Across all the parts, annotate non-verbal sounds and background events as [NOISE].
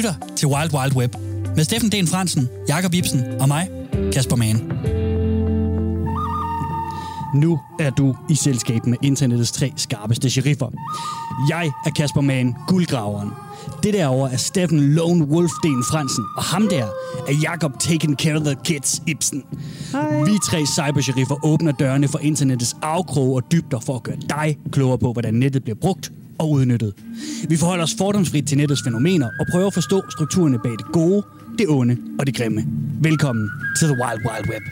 lytter til Wild Wild Web med Steffen Den Fransen, Jakob Ibsen og mig, Kasper Mann. Nu er du i selskab med internettets tre skarpeste sheriffer. Jeg er Kasper Mann, guldgraveren. Det derovre er Steffen Lone Wolf Den Fransen, og ham der er Jakob Taken Care of the Kids Ibsen. Hej. Vi tre cybersheriffer åbner dørene for internettets afkroge og dybder for at gøre dig klogere på, hvordan nettet bliver brugt og udnyttet. Vi forholder os fordomsfrit til nettets fænomener og prøver at forstå strukturerne bag det gode, det onde og det grimme. Velkommen til The Wild Wild Web.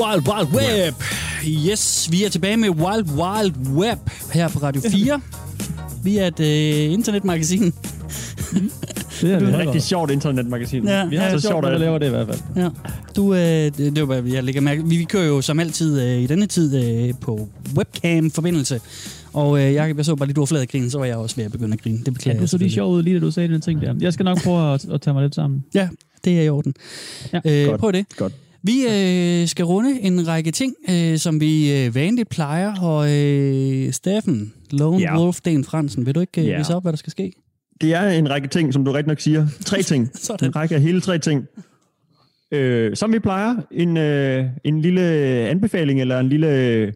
Wild Wild Web. Yes, vi er tilbage med Wild Wild Web her på Radio 4. Vi er et øh, internetmagasin. Det er Det er et det. rigtig sjovt internetmagasin. Ja, vi har Ja, så sjovt, sjovt, at laver det i hvert fald. Ja. Du, øh, det, det var hvad jeg lægger mærke. Vi, vi kører jo som altid øh, i denne tid øh, på webcam-forbindelse. Og øh, jeg, jeg så bare lige, du var flad at grine, så var jeg også ved at begynde at grine. Det beklager Ja, du jeg så lige selvfølgelig. sjov ud, lige da du sagde den ting der. Jeg skal nok prøve at, at tage mig lidt sammen. Ja, det er i orden. Ja, øh, godt. prøv det. Godt. Vi øh, skal runde en række ting, øh, som vi øh, vanligt plejer. Og øh, Steffen, Lone Ja. Wolf, Den Fransen, vil du ikke øh, Ja. vise op, hvad der skal ske? Det er en række ting, som du rigtig nok siger. Tre ting. [LAUGHS] Sådan. En række af hele tre ting. Øh, som vi plejer, en, øh, en lille anbefaling, eller en lille,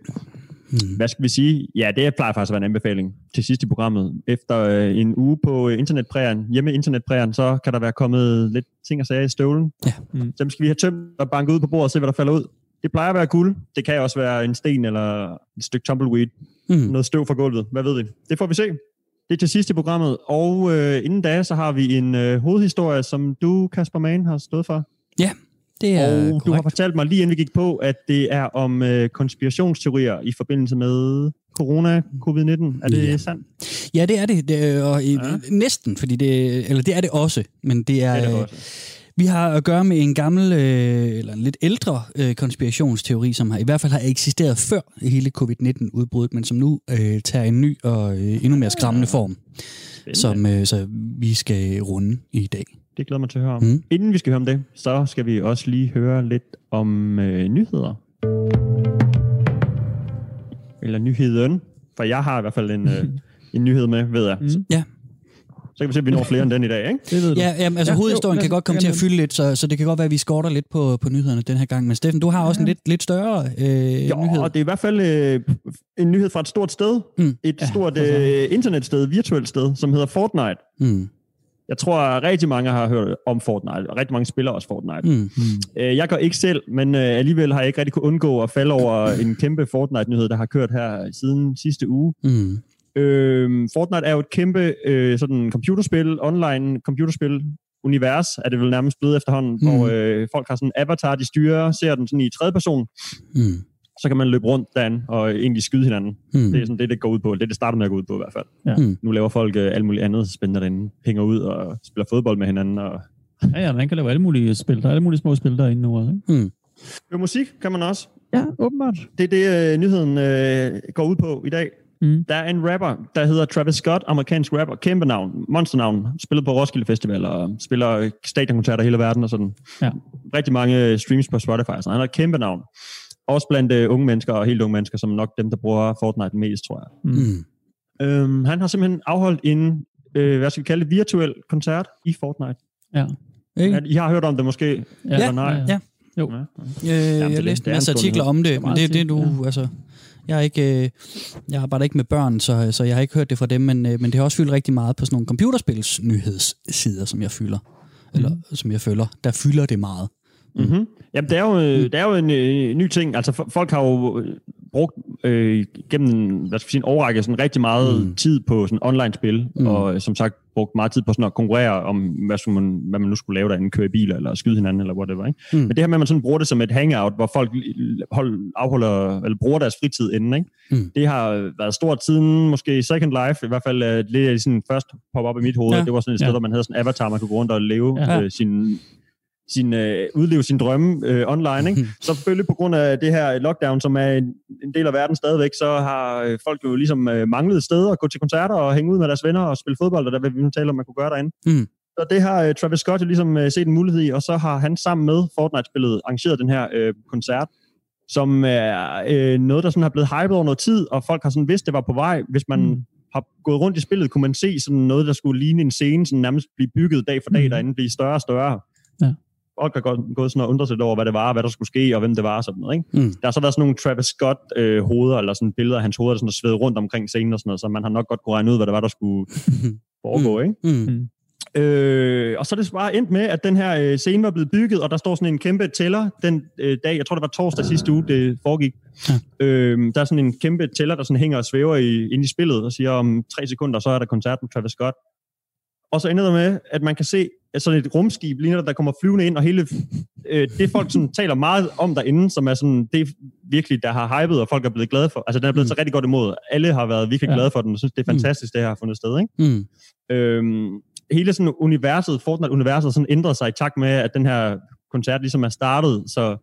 Hmm. hvad skal vi sige? Ja, det plejer faktisk at være en anbefaling til sidst i programmet. Efter øh, en uge på øh, internetprægen, hjemme internetprægen, så kan der være kommet lidt ting og sager i støvlen. Ja. Mm. Dem skal vi have tømt og banket ud på bordet og se, hvad der falder ud. Det plejer at være guld. Det kan også være en sten eller et stykke tumbleweed. Mm. noget støv fra gulvet. Hvad ved vi? Det får vi se. Det er til sidst i programmet. Og øh, inden da, så har vi en øh, hovedhistorie, som du, Kasper Mann, har stået for. Det er og du har korrekt. fortalt mig lige inden vi gik på, at det er om øh, konspirationsteorier i forbindelse med corona, covid-19. Er det Ja. sandt? Ja, det er det. det er, og, ja. Ja. Næsten, fordi det, eller det er det også, men det er, Det er det øh, også. Vi har at gøre med en gammel, øh, eller en lidt ældre øh, konspirationsteori, som har, i hvert fald har eksisteret før hele covid-19-udbruddet, men som nu øh, tager en ny og øh, endnu mere skræmmende form, Spændende. som øh, så vi skal runde i dag. Det glæder mig til at høre om. Mm. Inden vi skal høre om det, så skal vi også lige høre lidt om øh, nyheder. Eller nyheden. For jeg har i hvert fald en, øh, [LAUGHS] en nyhed med, ved jeg. Mm. Ja. Kan vi se, om vi når flere end den i dag, ikke? Det ved du. Ja, jamen, altså ja, Ja, hovedhistorien jo, kan lad- godt komme til at jamen- fylde lidt, så, så det kan godt være, at vi skorter lidt på, på nyhederne den her gang. Men Steffen, du har også en lidt, lidt større øh, Jo, nyhed. og det er i hvert fald øh, en nyhed fra et stort sted. Mm. Et Ja, stort øh, internetsted, virtuelt sted, som hedder Fortnite. Mm. Jeg tror, at rigtig mange har hørt om Fortnite, og rigtig mange spiller også Fortnite. Mm. Øh, jeg går ikke selv, men øh, alligevel har jeg ikke rigtig kunne undgå at falde over en kæmpe Fortnite-nyhed, der har kørt her siden sidste uge. Mm. Øh, Fortnite er jo et kæmpe øh, sådan computerspil, online computerspil, univers er det vel nærmest blevet efterhånden, Mm. hvor øh, folk har sådan en avatar, de styrer, ser den sådan i tredje person, Mm. så kan man løbe rundt derinde og egentlig skyde hinanden. Mm. Det er sådan det, det går ud på. Det er det starter med at gå ud på i hvert fald. Ja. Mm. Nu laver folk øh, alt muligt andet spændende derinde. Hænger ud og spiller fodbold med hinanden. Og... Ja, ja, man kan lave alle mulige spil. Der er alle mulige små spil derinde nu også, ikke? Mm. Jo, musik kan man også. Ja, åbenbart. Det er det, øh, nyheden øh, går ud på i dag. Mm. Der er en rapper, der hedder Travis Scott, amerikansk rapper, kæmpe navn, monsternavn, spillet på Roskilde Festival og spiller stadionkoncerter hele verden og sådan. Ja. Rigtig mange streams på Spotify, så han har et kæmpe navn. Også blandt øh, unge mennesker og helt unge mennesker, som nok dem, der bruger Fortnite mest, tror jeg. Mm. Øhm, han har simpelthen afholdt en, øh, hvad skal vi kalde det, virtuel koncert i Fortnite. Ja. Ikke? At I har hørt om det måske? Ja, Eller nej? ja. Jo. Ja. Øh, er jeg læste en masse artikler om det, men det er det, du... ja. Altså, jeg, er ikke, øh, jeg arbejder ikke med børn, så, så jeg har ikke hørt det fra dem, men, øh, men det har også fyldt rigtig meget på sådan nogle computerspils nyhedssider, som jeg fylder. Eller som jeg følger. Der fylder det meget. Mm-hmm. Jamen, det er jo, øh, det er jo en øh, ny ting. Altså, folk har jo øh, brugt øh, gennem hvad skal sige, en årrække sådan rigtig meget Mm. tid på sådan online-spil, Mm. og øh, som sagt brugt meget tid på sådan at konkurrere om, hvad, skulle man, hvad man nu skulle lave derinde, køre i biler eller skyde hinanden eller whatever. Ikke? Mm. Men det her med, at man sådan bruger det som et hangout, hvor folk hold, afholder, eller bruger deres fritid inden, ikke? Mm. det har været stort siden måske Second Life, i hvert fald er sådan først pop op i mit hoved. Ja. Det var sådan et sted, Ja. hvor man havde sådan en avatar, man kunne gå rundt og leve ja. øh, sin sin, øh, udleve sin drømme øh, online. Ikke? [LAUGHS] Så selvfølgelig på grund af det her lockdown, som er en, en del af verden stadigvæk, så har øh, folk jo ligesom øh, manglet et sted at gå til koncerter og hænge ud med deres venner og spille fodbold, og der vil vi nu tale om, man kunne gøre derinde. Mm. Så det har øh, Travis Scott jo ligesom øh, set en mulighed i, og så har han sammen med Fortnite-spillet arrangeret den her øh, koncert, som er øh, noget, der sådan har blevet hypet over noget tid, og folk har sådan vidst, det var på vej. Hvis man mm. har gået rundt i spillet, kunne man se sådan noget, der skulle ligne en scene, sådan nærmest blive bygget dag for dag, mm. derinde blive større og større. Ja. Folk har gået, gået sådan og undret sig lidt over, hvad det var, hvad der skulle ske, og hvem det var, og sådan noget. Ikke? Mm. Der har så været sådan nogle Travis Scott-hoveder, eller sådan billeder af hans hoveder, der sådan rundt omkring scenen og sådan noget, så man har nok godt kunne regne ud, hvad det var, der skulle [LAUGHS] foregå. Ikke? Mm. Øh, og så er det bare endt med, at den her øh, scene var blevet bygget, og der står sådan en kæmpe tæller den øh, dag, jeg tror det var torsdag sidste uge, det foregik. Ja. Øh, der er sådan en kæmpe tæller, der sådan hænger og svæver i, ind i spillet, og siger om tre sekunder, så er der koncert med Travis Scott. Og så ender det med, at man kan se, at sådan et rumskib ligner, der, der kommer flyvende ind, og hele øh, det folk sådan, taler meget om derinde, som er sådan, det virkelig, der har hypet, og folk er blevet glade for. Altså, den er blevet mm. så rigtig godt imod. Alle har været virkelig Ja. glade for den, og synes, det er fantastisk, det her har fundet sted. Ikke? Mm. Øhm, hele sådan universet, Fortnite-universet, sådan ændret sig i takt med, at den her koncert ligesom er startet, så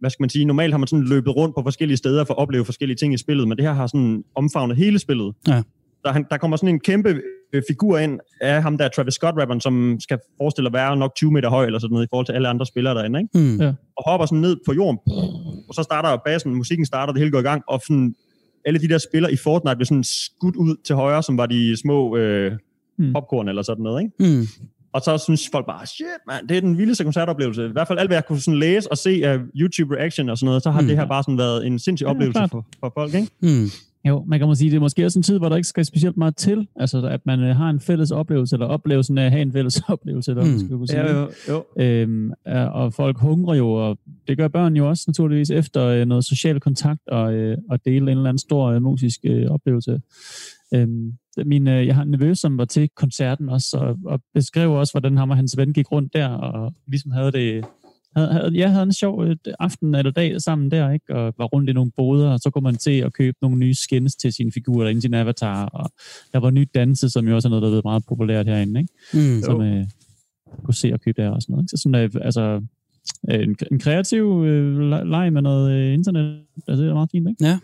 hvad skal man sige, normalt har man sådan løbet rundt på forskellige steder for at opleve forskellige ting i spillet, men det her har sådan omfavnet hele spillet. Ja. Der, han, der kommer sådan en kæmpe øh, figur ind af ham der, Travis Scott-rapperen, som skal forestille at være nok 20 meter høj eller sådan noget i forhold til alle andre spillere derinde, ikke? Mm. Ja. og hopper sådan ned på jorden, og så starter bassen, musikken starter, det hele går i gang, og sådan, alle de der spillere i Fortnite bliver sådan skudt ud til højre, som var de små øh, Mm. popcorn eller sådan noget, ikke? Mm. Og så synes folk bare, shit man, det er den vildeste koncertoplevelse. I hvert fald alt, hvad jeg kunne sådan læse og se af YouTube reaction og sådan noget, så har Mm. mm. det her bare sådan været en sindssyg Ja, oplevelse klart. for, for folk, ikke? Mm. Jo, man kan måske sige, det er måske også en tid, hvor der ikke skal specielt meget til. Altså, at man øh, har en fælles oplevelse, eller oplevelsen af at have en fælles [LAUGHS] oplevelse, eller Mm. skal kunne sige. jo, jo. Øhm, er- og folk hungrer jo, og det gør børn jo også naturligvis efter øh, noget social kontakt og, øh, og dele en eller anden stor øh, musisk øh, oplevelse. Øhm, min, øh, jeg har en nevø, som var til koncerten også, og, og beskrev også, hvordan ham og hans ven gik rundt der, og ligesom havde det havde, havde, jeg havde en sjov øh, aften eller dag sammen der, ikke? og var rundt i nogle boder, og så kunne man til at købe nogle nye skins til sine figurer, der ind i sin avatar, og der var nyt danse, som jo også er noget, der er blevet meget populært herinde, ikke? Mm. som øh, kunne se og købe der og sådan noget. Ikke? Så sådan, øh, altså, øh, en, en kreativ øh, le- leg med noget øh, internet, altså, det er meget fint, ikke? Ja. Jeg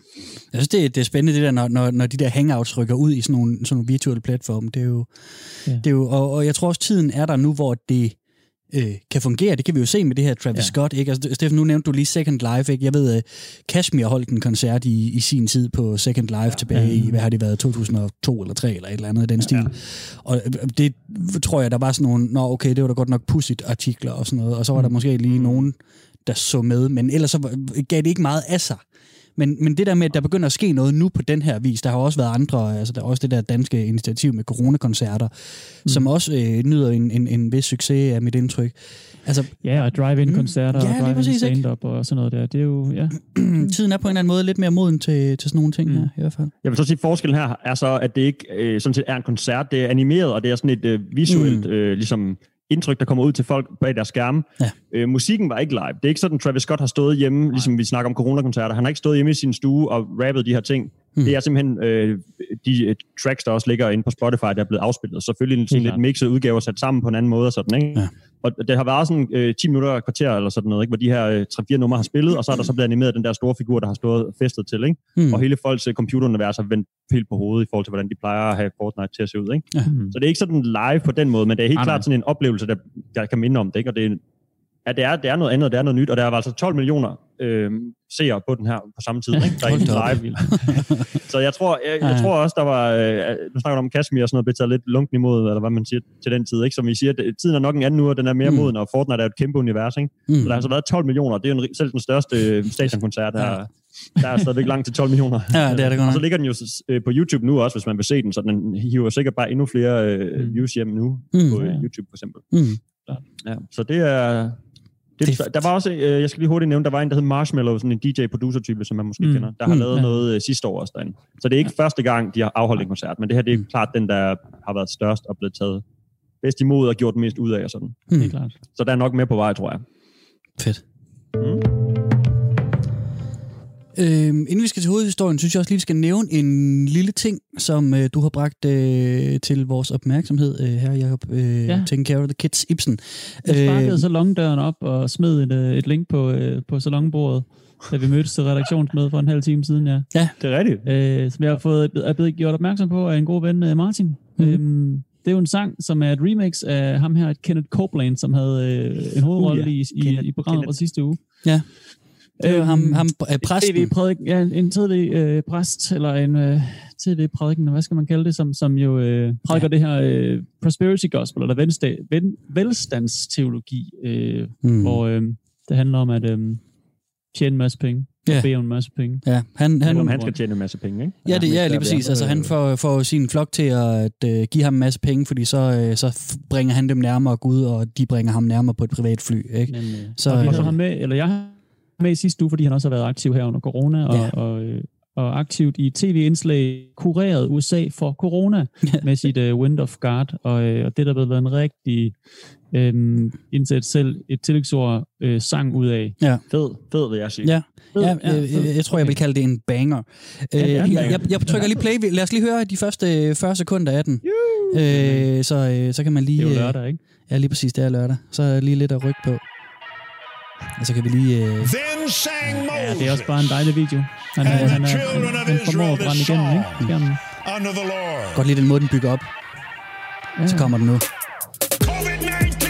synes, det, er- det er spændende, det der, når, når, når de der hangouts rykker ud i sådan nogle, sådan nogle virtuelle platforme. Det er jo. Ja. det er jo og, og jeg tror også, tiden er der nu, hvor det øh, kan fungere. Det kan vi jo se med det her Travis ja. Scott. Ikke? Altså, Steffen, nu nævnte du lige Second Life. Ikke? Jeg ved, uh, Kashmir holdt en koncert i, i sin tid på Second Life ja. tilbage i, hvad har det været, 2002 eller 3 eller et eller andet i den stil. Ja. Og øh, det tror jeg, der var sådan nogle, nå okay, det var da godt nok pudsigt artikler og sådan noget. Og så var der Mm. måske lige nogen, der så med. Men ellers så gav det ikke meget af sig. Men, men det der med, at der begynder at ske noget nu på den her vis, der har også været andre, altså der er også det der danske initiativ med coronakoncerter, mm. som også øh, nyder en, en, en vis succes af mit indtryk. Altså, Ja, og drive-in-koncerter Mm. Ja, og drive-in stand-up og sådan noget der. Det er jo, ja. [CLEARS THROAT] tiden er på en eller anden måde lidt mere moden til, til sådan nogle ting Mm. her, i hvert fald. Jeg vil så sige, at forskellen her er så, at det ikke øh, sådan set er en koncert, det er animeret, og det er sådan et øh, visuelt Mm. øh, ligesom indtryk, der kommer ud til folk bag deres skærme. Ja. Øh, musikken var ikke live. Det er ikke sådan, Travis Scott har stået hjemme, Nej. ligesom vi snakker om coronakoncerter. Han har ikke stået hjemme i sin stue og rappet de her ting. Mm. Mm. Det er simpelthen øh, de øh, tracks, der også ligger inde på Spotify, der er blevet afspillet. Selvfølgelig sådan lidt mixet udgaver sat sammen på en anden måde og sådan, ikke? Ja. Og det har været sådan øh, 10 minutter og kvarter eller sådan noget, ikke? hvor de her øh, 3-4 numre har spillet, og så er der så blevet animeret den der store figur, der har stået festet til, ikke? Mm. og hele folks øh, computerunivers er vendt helt på hovedet i forhold til, hvordan de plejer at have Fortnite til at se ud. Ikke? Mm. Så det er ikke sådan live på den måde, men det er helt Nej, klart nej. sådan en oplevelse, der, der kan minde om det. Ikke? Og det er, ja, det, er, det er noget andet, det er noget nyt, og der er altså 12 millioner øh, seere på den her på samme tid, ikke? der er op. live. [LAUGHS] Så jeg tror, jeg, jeg Ja. tror også, der var, øh, nu snakker du om Kashmir og sådan noget, blev taget lidt lunken imod, eller hvad man siger til den tid. Ikke? Som I siger, det, tiden er nok en anden nu, og den er mere Mm. moden, og Fortnite er et kæmpe univers. Ikke? Mm. Så der har altså været 12 millioner, det er jo en, selv den største øh, stadionkoncert, der, der er stadigvæk langt til 12 millioner. [LAUGHS] Ja, det er det godt Og så ligger den jo øh, på YouTube nu også, hvis man vil se den, så den hiver sikkert bare endnu flere øh, Mm. views hjem nu Mm. på øh, Ja. YouTube for eksempel. Mm. Ja, så det er... Det, Det- det, der var også, øh, jeg skal lige hurtigt nævne, der var en, der hed Marshmallow, sådan en DJ-producer-type, som man måske Mm. kender, der har Mm. lavet Ja. noget øh, sidste år også derinde. Så det er ikke første gang, de har afholdt en koncert, men det her det er Mm. klart den, der har været størst og blevet taget bedst imod og gjort mest ud af og sådan. Mm. Helt klart. Så der er nok mere på vej, tror jeg. Fedt. Mm. Øhm, inden vi skal til hovedhistorien, synes jeg også lige, vi skal nævne en lille ting, som øh, du har bragt øh, til vores opmærksomhed øh, her, Jacob. Øh, ja. Ja. Taking care of the kids, Ibsen. Jeg sparkede Øh, salondøren op og smed et, øh, et link på, øh, på salonbordet, da vi mødtes til redaktionsmøde for en halv time siden, ja. Det er rigtigt. Øh, som jeg har fået, er blevet gjort opmærksom på af en god ven, øh, Martin. Mhm. Mm. Øhm, det er jo en sang, som er et remix af ham her, Kenneth Copeland, som havde øh, en hoverolle Uh, ja. i, i, Kenneth- i programmet Kenneth. fra sidste uge. Ja. Det er jo ham, ham øh, præsten. TV-prædik, ja, en tv-præst, eller en øh, tv-prædiken, hvad skal man kalde det, som, som jo øh, prædiker ja. det her øh, prosperity gospel, eller velsta, vel, velstandsteologi, øh, mm. hvor øh, det handler om at øh, tjene en masse penge. Ja. Og bede om en masse penge. Ja, han, han, Om han skal tjene en masse penge, ikke? Ja, det, ja, lige præcis. Altså, han får, får sin flok til at uh, give ham en masse penge, fordi så, uh, så bringer han dem nærmere Gud, og de bringer ham nærmere på et privat fly. Ikke? Men, øh, Så, og vi øh, havde ham med, eller jeg med i sidste uge, fordi han også har været aktiv her under corona, og, Ja. ja. og, øh, og aktivt i tv-indslag kureret USA for corona med sit uh, Wind of God, og, uh, og det der har været en rigtig um, indsat selv et tillægsord uh, sang ud af. Fed, fed vil jeg sige. Ja, Fed, ja, ja, fed. jeg, jeg tror, jeg vil kalde det en banger. Øh, det en jeg, banger. jeg, jeg trykker lige play. Lad os lige høre de første øh, 40 sekunder af den. Øh, så, øh, så kan man lige... Det er jo øh, lørdag, ikke? Ja, lige præcis, det er lørdag. Så er lige lidt at rykke på. Og så kan vi lige... Øh, Then sang Moses Ja, det er også bare en dejlig video. Han, han, er, han, han formår at brænde igennem, ikke? Skærmen. unto the Lord. godt lige den måde, den bygger op. Ja. Så kommer den nu. COVID-19.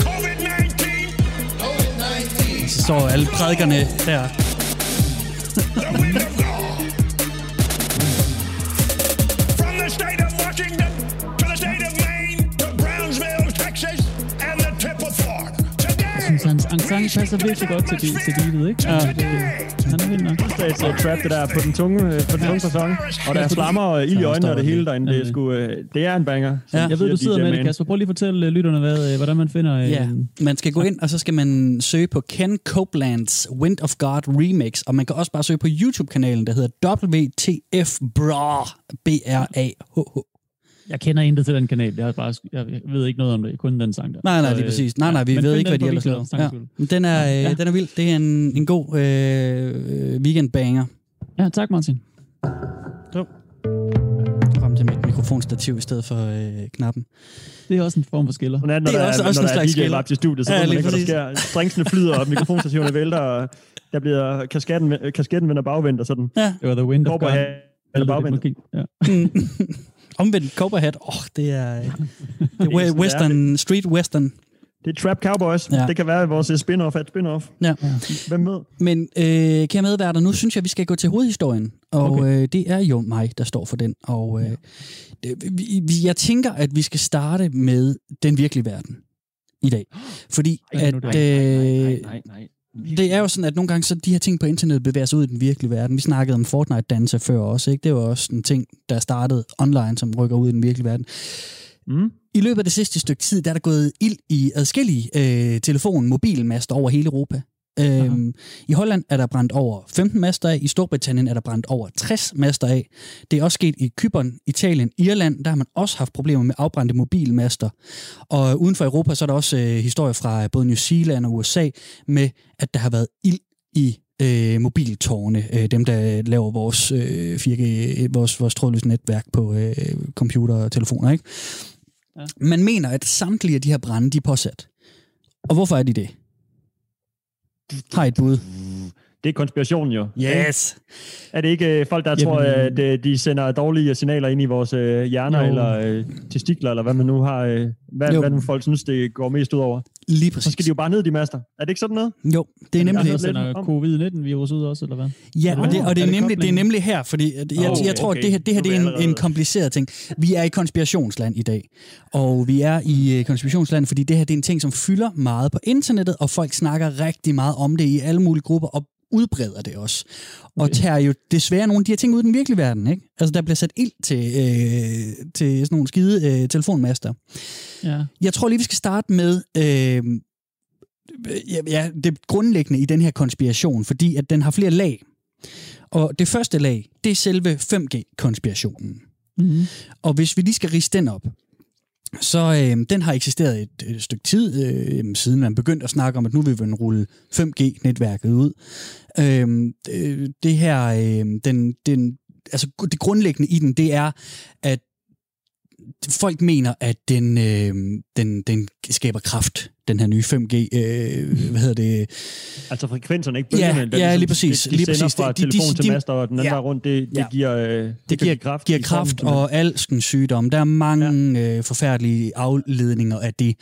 COVID-19. Så står alle prædikerne der. Synes, hans sang passer virkelig godt til, til, til beatet, ikke? Ja. Det, han er vild nok. Det er trap, det der på den tunge, øh, på den tunge sæson. Og der er flammer og ild i øjnene og det hele derinde. Det er, sgu, øh, det er en banger. Ja. Jeg ved, du sidder DJ med det. Kasper. Prøv lige at fortælle øh, lytterne, hvad, hvordan man finder... Ja, man skal gå ind, og så skal man søge på Ken Copelands Wind of God Remix, og man kan også bare søge på YouTube-kanalen, der hedder WTF Bra, B-R-A-H-H. Jeg kender intet til den kanal. Jeg, har bare, jeg ved ikke noget om det. Kun den sang der. Nej, nej, Så, lige øh, præcis. Nej, nej, vi men ved ikke, hvad de ellers laver. Ja. Men Den er, Ja. ja. den er vild. Det er en, en god øh, weekendbanger. Ja, tak Martin. Frem til mit mikrofonstativ i stedet for øh, knappen. Det er også en form for skiller. Sådan er det, når Det er der også- er, også når en der er slags DJ skiller. live til studiet, så Ja, ja, ved man lige ikke, hvad der sker. Stringsene flyder, og mikrofonstationerne vælter, og der bliver kasketten, kasketten vender bagvendt og sådan. Ja. Det var The Wind of God. eller bagvendt. Ja. [LAUGHS] Omvendt cowboy hat. Åh, oh, det er, øh, det er [LAUGHS] er. western, street western. Det er Trap Cowboys. Ja. Det kan være vores spin-off af et spin-off. Ja. Hvem ved? Men øh, kære medværter, nu synes jeg, vi skal gå til hovedhistorien. Og Okay. øh, det er jo mig, der står for den. Og øh, det, vi, jeg tænker, at vi skal starte med den virkelige verden i dag. Fordi Ej, at, nu er øh, nej, nej. Det er jo sådan, at nogle gange så de her ting på internettet bevæger sig ud i den virkelige verden. Vi snakkede om Fortnite-danse før også. Ikke? Det var også en ting, der startede online, som rykker ud i den virkelige verden. Mm. I løbet af det sidste stykke tid, der er der gået ild i adskillige øh, telefon- mobilmaster over hele Europa. Øhm, I Holland er der brændt over 15 master af, i Storbritannien er der brændt over 60 master af. Det er også sket i Kypern, Italien, Irland, der har man også haft problemer med afbrændte mobilmaster. Og uden for Europa, så er der også øh, historier fra både New Zealand og USA med, at der har været ild i øh, mobiltårne, øh, dem der laver vores, øh, 4G, vores, vores trådløse netværk på øh, computer og telefoner, ikke? Ja. Man mener, at samtlige af de her brænde, de er påsat. Og hvorfor er de det? I et bud? Det er konspirationen jo. Yes! Er det ikke øh, folk, der Jamen- tror, at øh, de sender dårlige signaler ind i vores øh, hjerner, Jo. eller øh, testikler, eller hvad man nu har, øh, hvad, Jo. hvad nu folk synes, det går mest ud over? Lige Så præcis. skal de jo bare ned, de master. Er det ikke sådan noget? Jo, det er nemlig det. sender om- covid-19-virus ud også, eller hvad? Ja, og det, og det, Er nemlig, det er nemlig her, fordi at jeg, Okay, jeg tror, at okay. det her, det her det er en, en kompliceret ting. Vi er i konspirationsland i dag, og vi er i øh, konspirationsland, fordi det her det er en ting, som fylder meget på internettet, og folk snakker rigtig meget om det i alle mulige grupper, og udbreder det også. Og Okay. tager jo desværre nogle af de her ting ud i den virkelige verden. Ikke? Altså, der bliver sat ild til, øh, til sådan nogle skide øh, telefonmaster. Ja. Jeg tror lige, vi skal starte med øh, ja, ja, det grundlæggende i den her konspiration, fordi at den har flere lag. Og det første lag, det er selve 5G-konspirationen. Mm-hmm. Og hvis vi lige skal riste den op, så øh, den har eksisteret et, et stykke tid, øh, siden man begyndte at snakke om, at nu vil vi rulle 5G-netværket ud. Øh, det, det her, øh, den, den, altså det grundlæggende i den, det er, at folk mener, at den, øh, den, den skaber kraft, den her nye 5G, øh, hvad hedder det, Altså frekvenserne, ikke Ja, bølgerne. ja, ligesom- lige præcis, De, de lige præcis. fra De- telefon de- til master, og den anden ja. vej rundt, det, det Ja. giver, øh, det, det giver, kraft. giver kraft og alskens sygdomme. Der er mange ja. øh, forfærdelige afledninger af det.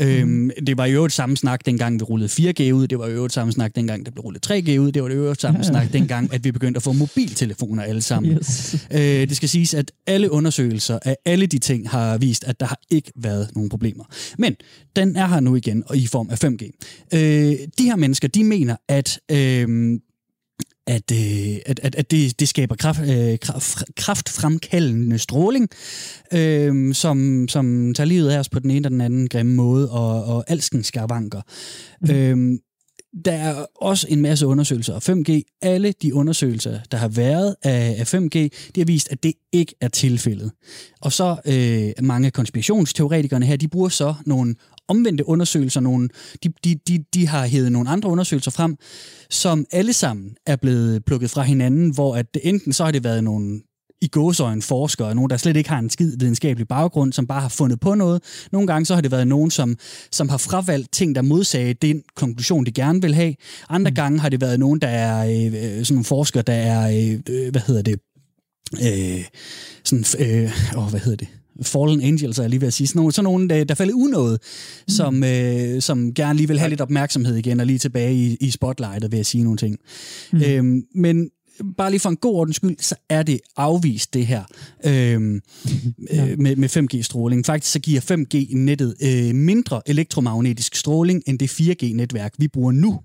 Øhm, det var jo et samme snak, dengang vi rullede 4G ud. Det var jo et samme snak, dengang der blev rullet 3G ud. Det var jo et samme snak, dengang at vi begyndte at få mobiltelefoner alle sammen. Yes. Øh, det skal siges, at alle undersøgelser af alle de ting har vist, at der har ikke været nogen problemer. Men den er her nu igen, og i form af 5G. Øh, de her mennesker, de mener, at... Øh, at, øh, at, at, at det, det skaber kraft, øh, kraft, kraftfremkaldende stråling, øh, som, som tager livet af os på den ene og den anden grimme måde, og, og alskens skavanker. Mm. Øh, der er også en masse undersøgelser af 5G. Alle de undersøgelser, der har været af, af 5G, de har vist, at det ikke er tilfældet. Og så øh, mange af konspirationsteoretikerne her, de bruger så nogle omvendte undersøgelser, nogle, de, de, de, de har hævet nogle andre undersøgelser frem, som alle sammen er blevet plukket fra hinanden, hvor at enten så har det været nogle i gåsøjne forskere, nogen, der slet ikke har en skid videnskabelig baggrund, som bare har fundet på noget. Nogle gange så har det været nogen, som, som har fravalgt ting, der modsagde den konklusion, de gerne vil have. Andre mm. gange har det været nogen, der er øh, sådan nogle forskere, der er, øh, hvad hedder det, øh, sådan, øh, åh, hvad hedder det? Fallen Angels, er jeg lige ved at sige. Sådan nogle, sådan nogle der, der falder unået, mm. som, øh, som gerne lige vil have lidt opmærksomhed igen, og lige tilbage i, i spotlightet ved at sige nogle ting. Mm. Øhm, men bare lige for en god ordens skyld, så er det afvist det her øhm, [LAUGHS] ja. øh, med, med 5G-stråling. Faktisk så giver 5G-nettet øh, mindre elektromagnetisk stråling end det 4G-netværk, vi bruger nu.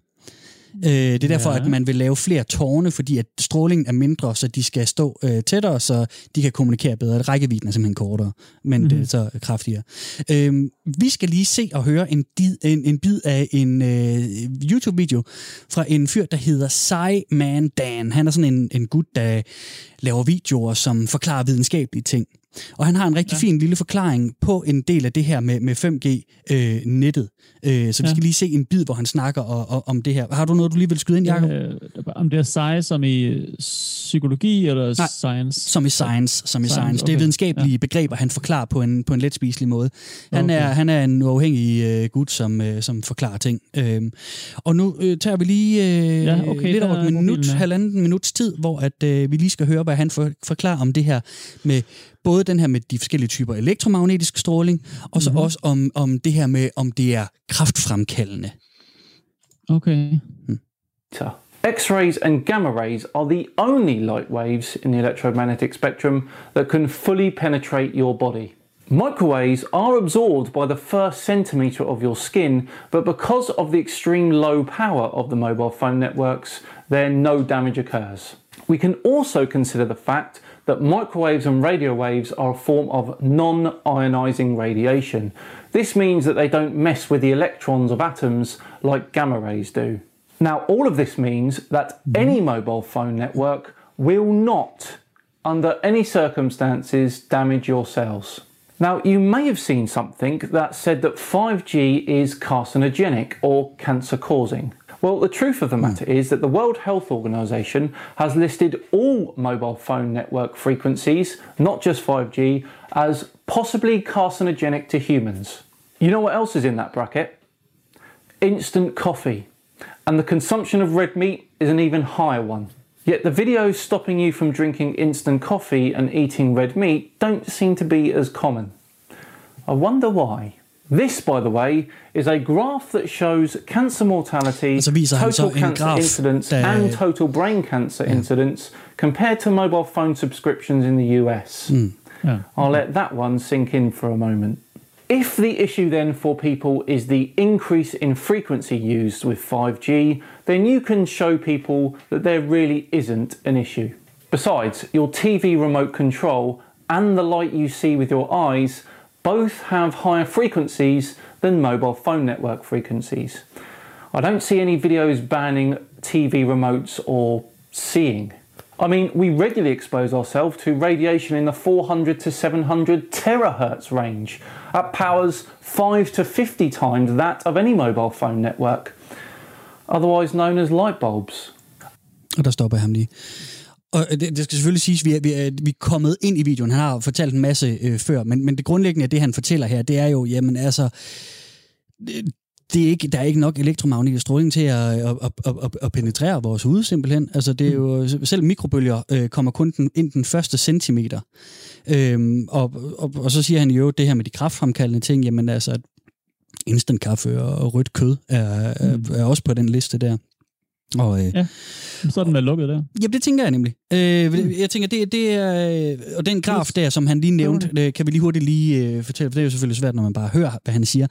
Øh, det er derfor, ja. at man vil lave flere tårne, fordi at strålingen er mindre, så de skal stå øh, tættere, så de kan kommunikere bedre. Rækkevidden er simpelthen kortere, men mm-hmm. det er så kraftigere. Øh, vi skal lige se og høre en, did, en, en bid af en øh, YouTube-video fra en fyr, der hedder Sai Man Dan. Han er sådan en, en gut, der laver videoer, som forklarer videnskabelige ting. Og han har en rigtig ja. fin lille forklaring på en del af det her med, med 5G-nettet. Øh, så vi Ja. skal lige se en bid, hvor han snakker og, og, om det her. Har du noget, du lige vil skyde ind, Jacob? Øh, om det er sci som i øh, psykologi eller Nej. science? Som i science, som i Science, science. Det er okay. videnskabelige ja. begreber, han forklarer på en, på en let spiselig måde. Han, Okay. er, han er en uafhængig øh, gut, som, øh, som forklarer ting. Øhm, og nu øh, tager vi lige øh, Ja, okay, lidt over er et minut, halvanden minuts tid, hvor at, øh, vi lige skal høre, hvad han for, forklarer om det her med både den her med de forskellige typer elektromagnetisk stråling, og så Mhm. mm-hmm. også om, om det her med, om det er kraftfremkaldende. Okay. X-rays and gamma rays are the only light waves in the electromagnetic spectrum that can fully penetrate your body. Microwaves are absorbed by the first centimetre of your skin, but because of the extreme low power of the mobile phone networks, then no damage occurs. We can also consider the fact that microwaves and radio waves are a form of non ionizing radiation. This means that they don't mess with the electrons of atoms like gamma rays do. Now, all of this means that mm-hmm. any mobile phone network will not, under any circumstances, damage your cells. Now, you may have seen something that said that 5G is carcinogenic or cancer causing. Well, the truth of the hmm. matter is that the World Health Organization has listed all mobile phone network frequencies, not just 5G, as possibly carcinogenic to humans. You know what else is in that bracket? Instant coffee. And the consumption of red meat is an even higher one. Yet the videos stopping you from drinking instant coffee and eating red meat don't seem to be as common. I wonder why. This, by the way, is a graph that shows cancer mortality, Og så viser han så total cancer incidence, and total brain cancer incidence compared to mobile phone subscriptions in the US. Ja. I'll let that one sink in for a moment. If the issue then for people is the increase in frequency used with 5G, then you can show people that there really isn't an issue. Besides, your TV remote control and the light you see with your eyes both have higher frequencies than mobile phone network frequencies. I don't see any videos banning TV remotes or seeing. I mean, we regularly expose ourselves to radiation in the 400 to 700 terahertz range at powers 5 to 50 times that of any mobile phone network, otherwise known as light bulbs. Og der stopper jeg ham. Og det, det skal selvfølgelig siges, at vi er, vi, er, vi er kommet ind i videoen. Han har fortalt en masse øh, før, men, men det grundlæggende af det, han fortæller her, det er jo, jamen altså, øh, det er ikke, der er ikke nok elektromagnetisk stråling til at, at, at, at, at, at penetrere vores hud, simpelthen. Altså, det er jo, selv mikrobølger øh, kommer kun den, ind den første centimeter. Øhm, og, og, og, så siger han jo det her med de kraftfremkaldende ting, jamen altså, at instant kaffe og rødt kød er, er, er også på den liste der. Og, øh, Ja. Så er den vel lukket der. Jamen, det tænker jeg nemlig. Øh, jeg tænker, det, det er... øh, Og den graf der, som han lige nævnte, øh, kan vi lige hurtigt lige øh, fortælle, for det er jo selvfølgelig svært, når man bare hører, hvad han siger.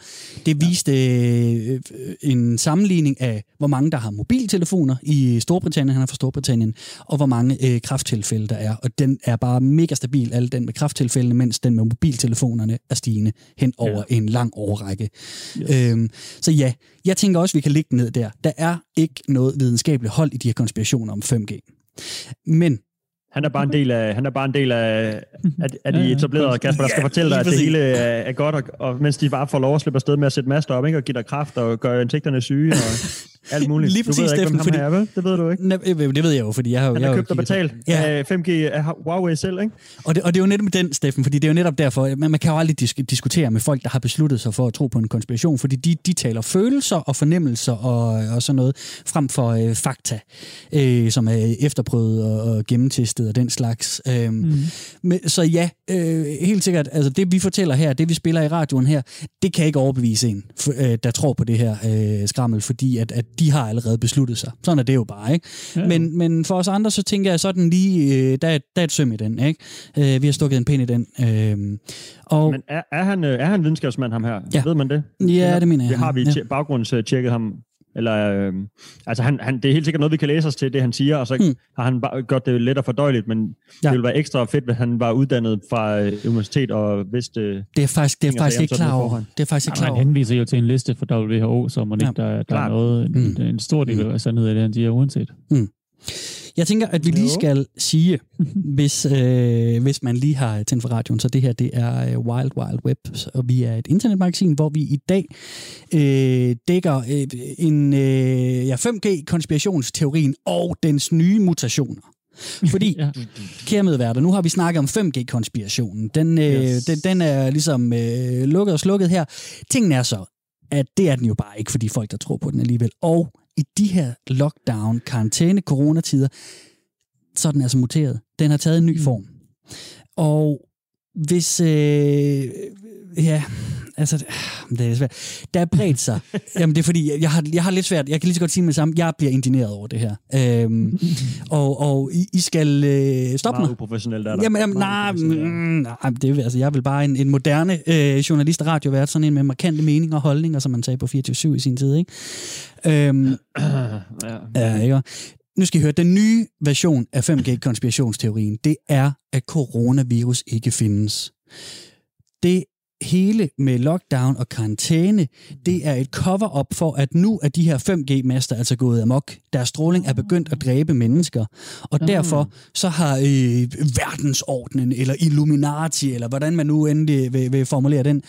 Det viste øh, en sammenligning af, hvor mange, der har mobiltelefoner i Storbritannien, han er fra Storbritannien, og hvor mange øh, krafttilfælde der er. Og den er bare mega stabil, al den med krafttilfældene, mens den med mobiltelefonerne er stigende hen over ja. en lang årrække. Yes. Øhm, så ja, jeg tænker også, vi kan ligge ned der. Der er ikke noget videnskabeligt hold i de her konspirationer om 5G. Men Han er bare en del af, han er bare en del af, af, af de etablerede, Kasper, der skal Ja, fortælle dig, at det hele er, er godt, og, og mens de bare får lov at slippe afsted med at sætte master op, ikke? og give dig kraft og gøre insekterne syge og [LAUGHS] alt muligt. Lige du præcis, ved ikke, Steffen, ham fordi- er, vel? Det ved du ikke. Næ- øh, det ved jeg jo, fordi jeg har. Han jeg har jo købt og betalt. Ja. af 5G af Huawei selv, ikke? Og det, og det er jo netop den, Steffen, fordi det er jo netop derfor, man, man kan jo aldrig dis- diskutere med folk, der har besluttet sig for at tro på en konspiration, fordi de, de taler følelser og fornemmelser og, og sådan noget, frem for øh, fakta, øh, som er efterprøvet og, og gennemtestet og den slags. Øh, mm. men, så ja, øh, helt sikkert, altså det vi fortæller her, det vi spiller i radioen her, det kan ikke overbevise en, for, øh, der tror på det her øh, skrammel, fordi at, at de har allerede besluttet sig. Sådan er det jo bare, ikke? Ja. Men, men for os andre, så tænker jeg sådan lige, øh, der, er- der er et søm i den, ikke? Øh, vi har stukket en pind i den. Øh, og Men er, er, han, øh, er han videnskabsmand, ham her? Ja. Ved man det? ja, det mener jeg. Det har vi ja. ja. baggrundstjekket ham. Eller, øh, altså han, han, det er helt sikkert noget, vi kan læse os til, det han siger, og så Hmm. hmm. har han bare gjort det lettere fordøjeligt, men Ja. det ville være ekstra fedt, hvis han var uddannet fra øh, universitet og vidste... Øh, Det er faktisk, det er faktisk ikke klar over. Det er faktisk ikke klar Han over. henviser jo til en liste fra WHO, så man ikke, Ja, der, der er noget, en, Mm. en stor del af sandhed i det, han siger, uanset. Jeg tænker, at vi lige skal sige, hvis, øh, hvis man lige har tændt for radioen, så det her det er øh, Wild Wild Web, og vi er et internetmagasin, hvor vi i dag øh, dækker øh, en øh, ja, 5G-konspirationsteorien og dens nye mutationer. Fordi, Ja. kære medværter, nu har vi snakket om 5G-konspirationen. Den, øh, Yes. den, den er ligesom øh, lukket og slukket her. Tingen er så, at det er den jo bare ikke, fordi folk, der tror på den alligevel. Og i de her lockdown, karantæne, coronatider, så er den altså muteret. Den har taget en ny form. Og hvis... Øh, ja, altså, det er svært. Der er bredt sig. [LAUGHS] Jamen, det er fordi, jeg har, jeg har lidt svært. Jeg kan lige så godt sige med det samme. Jeg bliver indigneret over det her. Øhm, [LAUGHS] og, og I, I skal øh, stoppe mig. meget uprofessionelt er der. Jamen, jamen nej, uprofessionelt. mm, nej, det er, altså, jeg vil bare en, en moderne øh, journalist og radiovært, sådan en med markante meninger og holdninger, som man sagde på 24 i sin tid, ikke? Øhm, [CLEARS THROAT] ja. ja, ikke? Nu skal I høre, den nye version af 5G-konspirationsteorien, det er, at coronavirus ikke findes. Det hele med lockdown og karantæne, det er et cover-up for, at nu er de her 5G-master altså gået amok. Deres stråling er begyndt at dræbe mennesker, og derfor så har øh, verdensordenen, eller Illuminati, eller hvordan man nu endelig vil, vil formulere den,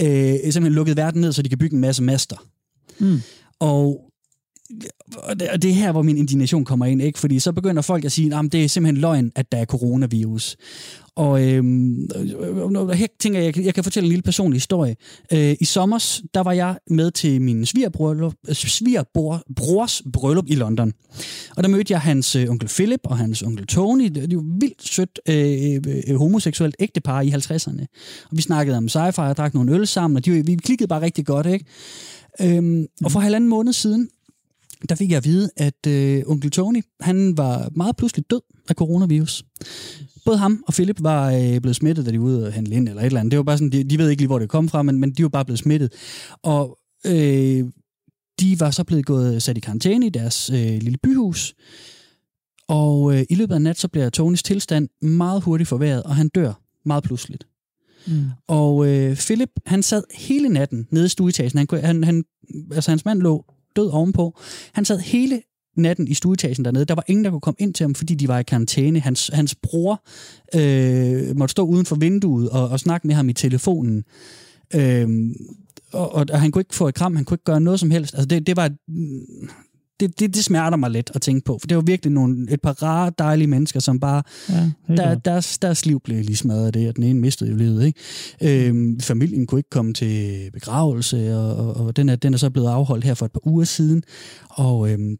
øh, simpelthen lukket verden ned, så de kan bygge en masse master. Mm. Og og det er her, hvor min indignation kommer ind, ikke? Fordi så begynder folk at sige, at det er simpelthen løgn, at der er coronavirus. Og øhm, øh, her tænker jeg, jeg kan, jeg kan fortælle en lille personlig historie. Øh, I sommer, der var jeg med til min svigerbryllup, øh, svigerbror, brors bryllup i London. Og der mødte jeg hans øh, onkel Philip og hans onkel Tony. Det, det var vildt sødt øh, øh, homoseksuelt ægtepar i 50'erne. Og vi snakkede om sci-fi og drak nogle øl sammen, og de, vi klikkede bare rigtig godt, ikke? Øhm, og for halvanden måned siden, der fik jeg at vide, at øh, onkel Tony, han var meget pludselig død af coronavirus. Både ham og Philip var øh, blevet smittet, da de var ude og handle ind eller et eller andet. Det var bare sådan, de, de ved ikke lige, hvor det kom fra, men, men de var bare blevet smittet. Og øh, de var så blevet gået sat i karantæne i deres øh, lille byhus. Og øh, i løbet af nat, så bliver Tonys tilstand meget hurtigt forværret, og han dør meget pludseligt. Mm. Og øh, Philip, han sad hele natten nede i stueetagen. Han, han, han, altså hans mand lå død ovenpå. Han sad hele natten i stueetagen dernede. Der var ingen, der kunne komme ind til ham, fordi de var i karantæne. Hans, hans bror øh, måtte stå uden for vinduet og, og snakke med ham i telefonen. Øh, og, og, og han kunne ikke få et kram, han kunne ikke gøre noget som helst. Altså det, det var... det, det, det smerter mig lidt at tænke på, for det var virkelig nogle, et par rare, dejlige mennesker, som bare, Ja, der, deres, deres liv blev lige smadret af det, og den ene mistede jo livet. Ikke? Øhm, familien kunne ikke komme til begravelse, og, og, og den, er, den er så blevet afholdt her for et par uger siden. Og øhm,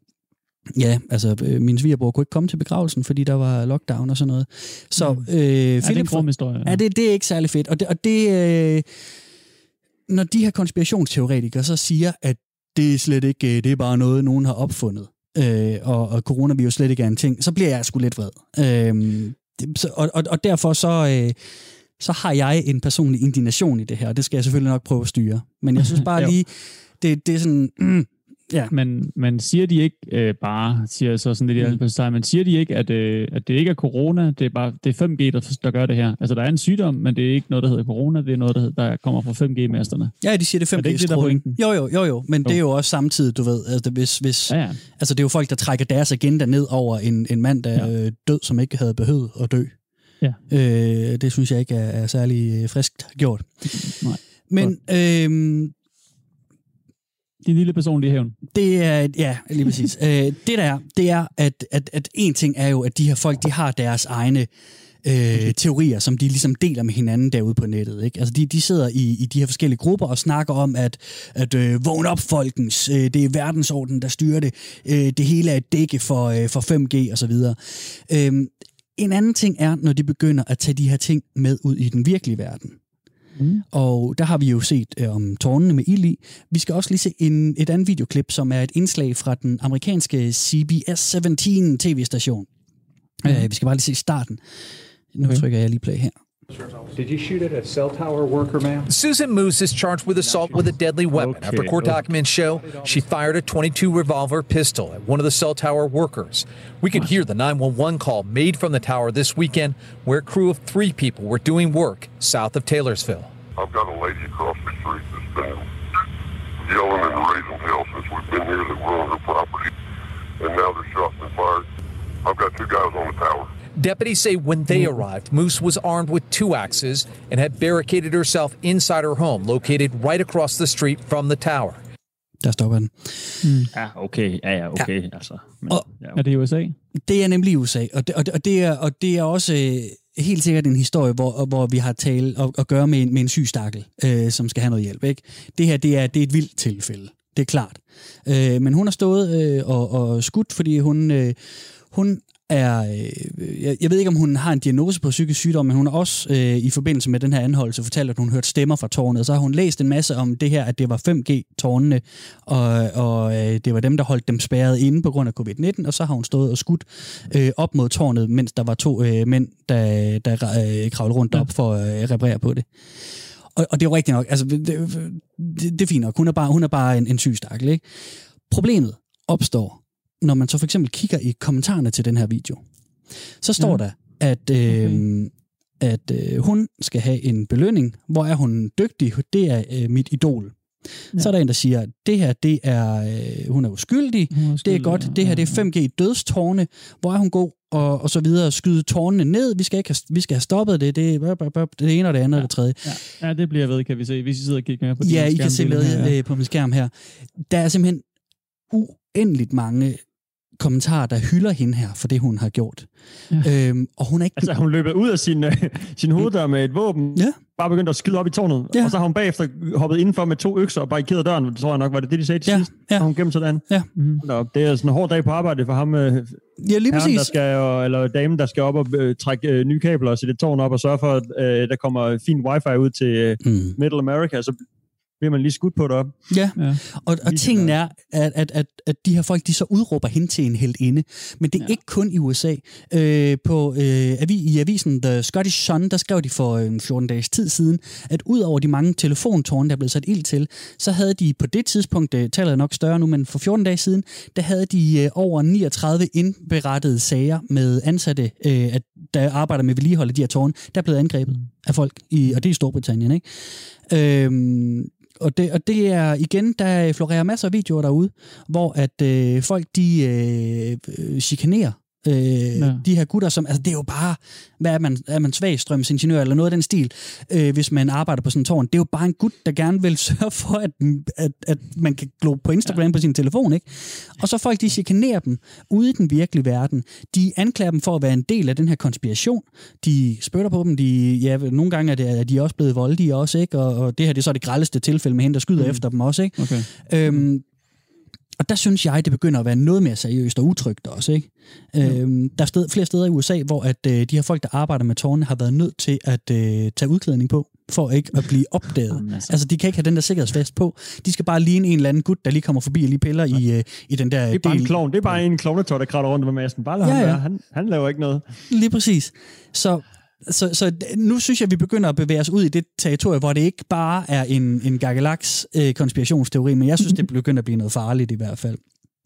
ja, altså øh, min svigerbror kunne ikke komme til begravelsen, fordi der var lockdown og sådan noget. Så øh, Ja, det er en Philip, historie. Ja, det, det er ikke særlig fedt. Og det, og det øh, når de her konspirationsteoretikere så siger, at det er slet ikke, øh, det er bare noget, nogen har opfundet, øh, og, og coronavirus slet ikke er en ting, så bliver jeg sgu lidt vred. Øh, så, og, og, og derfor så, øh, så har jeg en personlig indignation i det her, og det skal jeg selvfølgelig nok prøve at styre. Men jeg synes [LAUGHS] bare lige, det, det er sådan, mm, [CLEARS THROAT] ja, Men, men siger de ikke øh, bare, siger jeg så sådan lidt i Mm. sig, men siger de ikke, at, øh, at det ikke er corona, det er bare det er 5G, der, der gør det her? Altså, der er en sygdom, men det er ikke noget, der hedder corona, det er noget, der, hedder, der kommer fra 5G-masterne. ja, de siger det 5G Er det ikke det? Jo, jo, jo, jo, men Jo. det er jo også samtidig, du ved, altså, hvis, hvis, Ja, ja. Altså, det er jo folk, der trækker deres agenda ned over en, en mand, der er ja. død, som ikke havde behøvet at dø. Ja. Øh, det synes jeg ikke er, er særlig øh, friskt gjort. Nej. Men øh, Din lille personlige hævn. det er, ja, lige præcis. [LAUGHS] øh, det der er, det er, at, at, at en ting er jo, at de her folk, de har deres egne øh, teorier, som de ligesom deler med hinanden derude på nettet. Ikke? Altså de, de sidder i, i de her forskellige grupper og snakker om, at, at øh, vågn op folkens, øh, det er verdensordenen, der styrer det, øh, det hele er et dække for, øh, for 5G osv. Øh, en anden ting er, når de begynder at tage de her ting med ud i den virkelige verden. Mm. Og der har vi jo set øh, om tårnene med ild i. Vi skal også lige se en, et andet videoklip, som er et indslag fra den amerikanske CBS 17 tv-station. Mm. Øh, vi skal bare lige se starten. Nu Okay. trykker jeg lige play her. Did you shoot at a cell tower worker, ma'am? Susan Moose is charged with assault with a deadly weapon. Okay, After court okay. documents show, she fired a 22 revolver pistol at one of the cell tower workers. We could hear the 911 call made from the tower this weekend, where a crew of three people were doing work south of Taylorsville. I've got a lady across the street that's been yelling and raising hell since we've been here that we're on her property. And now there's shots been fired. I've got two guys on the tower. Deputies say when they arrived, Moose was armed with two axes and had barricaded herself inside her home, located right across the street from the tower. Der stopper den. Ja, okay. Ja, ja, okay. Ja. Altså, men, Og- ja. Er det i USA? Det er nemlig i USA, og det, og det, og det, er, og det er også øh, helt sikkert en historie, hvor, hvor vi har tale og, og gøre med en, med en syg stakkel, øh, som skal have noget hjælp. Ikke? Det her det er, det er et vildt tilfælde, det er klart. Øh, men hun har stået øh, og, og skudt, fordi hun, øh, hun er, øh, jeg, jeg ved ikke, om hun har en diagnose på psykisk sygdom, men hun har også øh, i forbindelse med den her anholdelse fortalt, at hun hørte stemmer fra tårnet, så har hun læst en masse om det her, at det var 5G-tårnene, og, og øh, det var dem, der holdt dem spærret inde på grund af covid-19, og så har hun stået og skudt øh, op mod tårnet, mens der var to øh, mænd, der, der øh, kravlede rundt op for at øh, reparere på det. Og, og det er jo rigtigt nok, altså det, det, det er fint nok, hun er bare, hun er bare en, en syg stakkel, ikke? Problemet opstår, når man så for eksempel kigger i kommentarerne til den her video. Så står Ja. der, at, øh, okay. at øh, hun skal have en belønning. Hvor er hun dygtig? Det er øh, mit idol. Ja. Så er der en, der siger, det her, det er, øh, hun er uskyldig, Hun er det er uskyldig, godt, ja, det her, ja, det er 5G dødstårne, hvor er hun god, og, og så videre, skyde tårnene ned, vi skal, ikke have, vi skal have stoppet det, det er det ene og det andet og det tredje. Ja. ja, det bliver ved, kan vi se. Hvis I sidder og kigger med på Ja, I kan se med her, ja. øh, på min skærm her. Der er simpelthen uendeligt mange kommentarer, der hylder hende her for det, hun har gjort. Ja. Øhm, og hun er ikke... Altså, hun løbet ud af sin, øh, sin hoveddør med et våben, Ja. bare begyndt at skyde op i tårnet, Ja. og så har hun bagefter hoppet indenfor med to økser og barrikeret døren, det tror jeg nok, var det det, de sagde til Ja, sidst? ja. Har hun gemt sådan. Ja. Mhm. Nå, det er sådan en hård dag på arbejde for ham, øh, ja, lige herren, der præcis. skal, og, eller damen, der skal op og øh, trække øh, nye kabler og sætte et tårn op og sørge for, at øh, der kommer fin wifi ud til øh, Mm. Middle America, så bliver man lige skudt på det op. Ja, Ja. og, og tingen er, at, at, at, at de her folk, de så udråber hende til en heldinde. Men det er ja. Ikke kun i USA. Øh, på, øh, avi, I avisen The Scottish Sun, der skrev de for øh, 14 dages tid siden, at ud over de mange telefontårne, der er blevet sat ild til, så havde de på det tidspunkt, det tallet er nok større nu, men for 14 dage siden, der havde de øh, over 39 indberettede sager med ansatte, øh, at, der arbejder med vedligehold af de her tårne, der er blevet angrebet af folk, i, og det er i Storbritannien, ikke? Øhm, og det, og det er igen, der florerer masser af videoer derude, hvor at øh, folk de øh, chikanerer Øh, ja. De her gutter, som, altså det er jo bare, hvad er man, er man svagstrømsingeniør eller noget af den stil, øh, hvis man arbejder på sådan en tårn. Det er jo bare en gut, der gerne vil [LAUGHS] sørge for, at, at, at man kan glo på Instagram ja. på sin telefon, ikke? Og så folk, de chikanerer dem ude i den virkelige verden. De anklager dem for at være en del af den her konspiration. De spytter på dem. De, ja, nogle gange er, det, er de også blevet voldelige også, ikke? Og, og det her det er så det grældeste tilfælde med hende, der skyder mm. efter dem også, ikke? Okay. Øhm, og der synes jeg, det begynder at være noget mere seriøst og utrygt også. Ikke? Øhm, der er sted, flere steder i USA, hvor at, øh, de her folk, der arbejder med tårne, har været nødt til at øh, tage udklædning på, for ikke at blive opdaget. Jamen, altså. altså, de kan ikke have den der sikkerhedsvest på. De skal bare ligne en eller anden gut, der lige kommer forbi og lige piller i, øh, i den der Det er bare del. en klovn. Det er bare en klovnetøj, der kravler rundt med massen. Bare lad Ja, ja. Han, han laver ikke noget. Lige præcis. Så, så, så nu synes jeg, at vi begynder at bevæge os ud i det territorie, hvor det ikke bare er en, en gagalaks øh, konspirationsteori, men jeg synes, det begynder at blive noget farligt i hvert fald.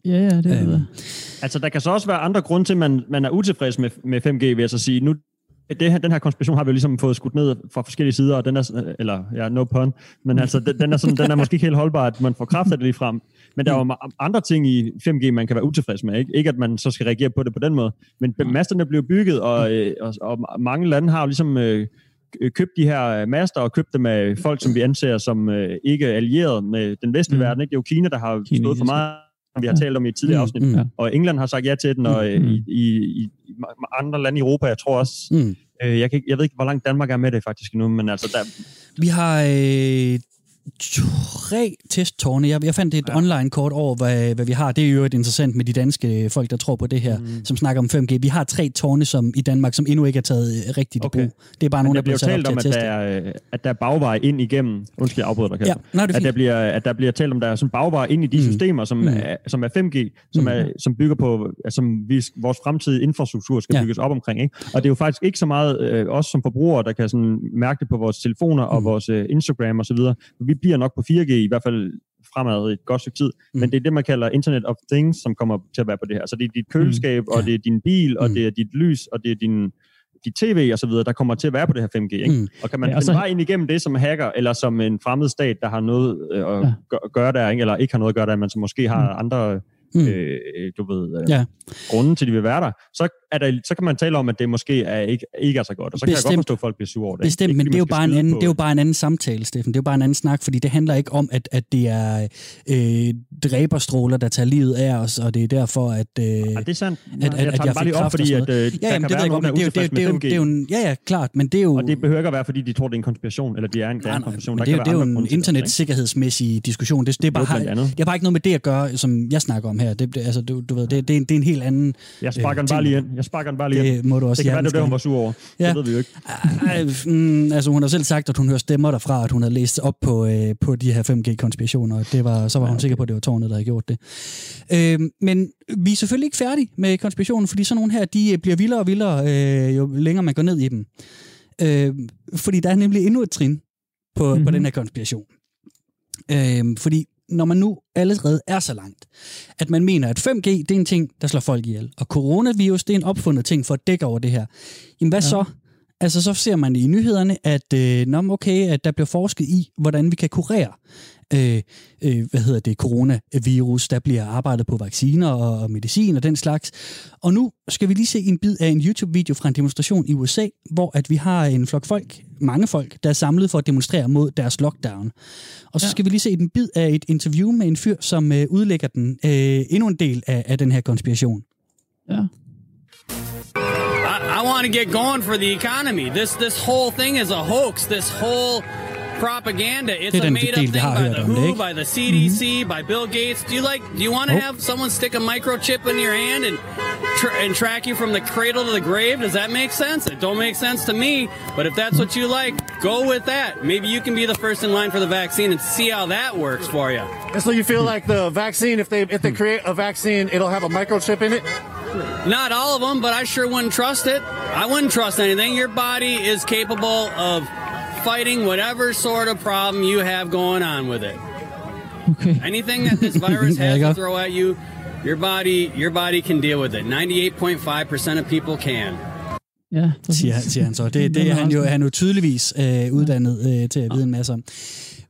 Ja, ja, det er Øhm, det. Altså, der kan så også være andre grunde til, at man, man er utilfreds med, med 5G, vil jeg så sige. Nu, det her, den her konspiration har vi jo ligesom fået skudt ned fra forskellige sider, og den er, eller ja, no pun, men altså, den, den, er, sådan, den er måske ikke helt holdbar, at man får kraft af det lige frem. Men der er jo ma- andre ting i 5G, man kan være utilfreds med. Ikke, ikke at man så skal reagere på det på den måde. Men masterne bliver bygget, og, øh, og, og mange lande har jo ligesom øh, købt de her øh, master og købt dem af folk, som vi anser som øh, ikke allieret med den vestlige Mm. verden. Ikke? Det er jo Kina, der har stået for meget, som vi har talt om i et tidligere afsnit. Mm, mm, Og England har sagt ja til den, og Mm. i, i, i andre lande i Europa, jeg tror også, mm. øh, jeg, kan jeg ved ikke, hvor langt Danmark er med det faktisk endnu, men altså, der, Vi har øh, tre testtårne. Jeg, jeg fandt et ja. Ja. online-kort over, hvad, hvad vi har. Det er jo et interessant med de danske folk, der tror på det her, mm. som snakker om 5G. Vi har tre tårne som i Danmark, som endnu ikke er taget øh, rigtigt Okay. i brug. Det er bare men nogen, der bliver talt om, at at der, er, at der er bagvej ind igennem, undskyld, jeg afbryder dig, Ja, Kasper. nej, det er at, der bliver, at der bliver talt om, der er sådan bagvej ind i de Mm. systemer, som, Mm. er, som er 5G, som, Mm. er, som bygger på, som vi, vores fremtidige infrastruktur skal Ja. ja. bygges op omkring. Ikke? Og det er jo faktisk ikke så meget øh, os som forbrugere, der kan sådan mærke det på vores telefoner og Mm. vores øh, Instagram osv. Vi bliver nok på 4G, i hvert fald fremad et godt stykke tid. Mm. Men det er det, man kalder Internet of Things, som kommer til at være på det her. Så det er dit køleskab, Ja. og det er din bil, og Mm. det er dit lys, og det er din dit tv og så videre, der kommer til at være på det her 5G. Ikke? Mm. Mm. Og kan man Ja, så- vej ind igennem det som hacker, eller som en fremmed stat, der har noget øh, at ja. gøre der, ikke? eller ikke har noget at gøre der, men som måske har Mm. andre Mm. øh, du ved, øh, Ja. ja. grunde til, at de vil være der, så, er der, så kan man tale om, at det måske er ikke, ikke er så godt. Og så kan Bestemt. jeg godt forstå, at folk bliver sure over det. Bestemt, Ikke, men det er, jo bare en anden, på- det er jo bare en anden samtale, Steffen. Det er jo bare en anden snak, fordi det handler ikke om, at, at det er øh, dræberstråler, der tager livet af os, og det er derfor, at... Øh, Ja, det er sandt. at- jeg at jeg bare lige op, fordi at, øh, ja, der jamen, kan det være nogen, der er det er jo, det, er det, er det er 5G. jo, en- ja, ja, klart, men det er jo... Og det behøver ikke at være, fordi de tror, det er en konspiration, eller er det er en Nej, nej, konspiration. Der det, er, kan det er jo en internetsikkerhedsmæssig diskussion. Det, det, er bare, det har bare ikke noget med det at gøre, som jeg snakker om her. Det, det, altså, du, du ved, det, det, er en, det er en helt anden... Jeg sparker den ting. bare lige ind. Jeg sparker den bare lige ind. Det må du også Det kan være, det det, hun var sur over. Ja. Det ved vi jo ikke. Ej, mm, altså hun har selv sagt, at hun hører stemmer derfra, at hun har læst op på, øh, på de her 5G-konspirationer, og det var, så var hun sikker på, at det var tårnet, der havde gjort det. Øh, men vi er selvfølgelig ikke færdige med konspirationen, fordi sådan nogle her, de øh, bliver vildere og vildere, øh, jo længere man går ned i dem. Øh, fordi der er nemlig endnu et trin på, mm-hmm. på Mhm. den her konspiration. Øh, fordi når man nu allerede er så langt, at man mener, at 5G, det er en ting, der slår folk ihjel, og coronavirus, det er en opfundet ting for at dække over det her. Jamen hvad ja. så? Altså så ser man i nyhederne, at øh, nå, okay, at der bliver forsket i, hvordan vi kan kurere øh, øh, hvad hedder det, coronavirus. Der bliver arbejdet på vacciner og, og medicin og den slags. Og nu skal vi lige se en bid af en YouTube-video fra en demonstration i USA, hvor at vi har en flok folk, mange folk, der er samlet for at demonstrere mod deres lockdown. Og så Ja. skal vi lige se en bid af et interview med en fyr, som øh, udlægger den øh, endnu en del af, af den her konspiration. Ja. I, I want to get going for the economy. This this whole thing is a hoax. This whole propaganda. It's a made up thing by the WHO, by the CDC, by Bill Gates. Do you like? Do you want to Oh. have someone stick a microchip in your hand and tr- and track you from the cradle to the grave? Does that make sense? It don't make sense to me. But if that's what you like, go with that. Maybe you can be the first in line for the vaccine and see how that works for you. And so you feel like the vaccine, if they if they create a vaccine, it'll have a microchip in it. Not all of them, but I sure wouldn't trust it. I wouldn't trust anything. Your body is capable of fighting whatever sort of problem you have going on with it. Okay. Anything that this [LAUGHS] virus has to throw at you, your body your body can deal with it. 98.5% of people can. Ja, siger, siger han så. Det, det er han jo, han er jo tydeligvis øh, uddannet øh, til at vide en masse om.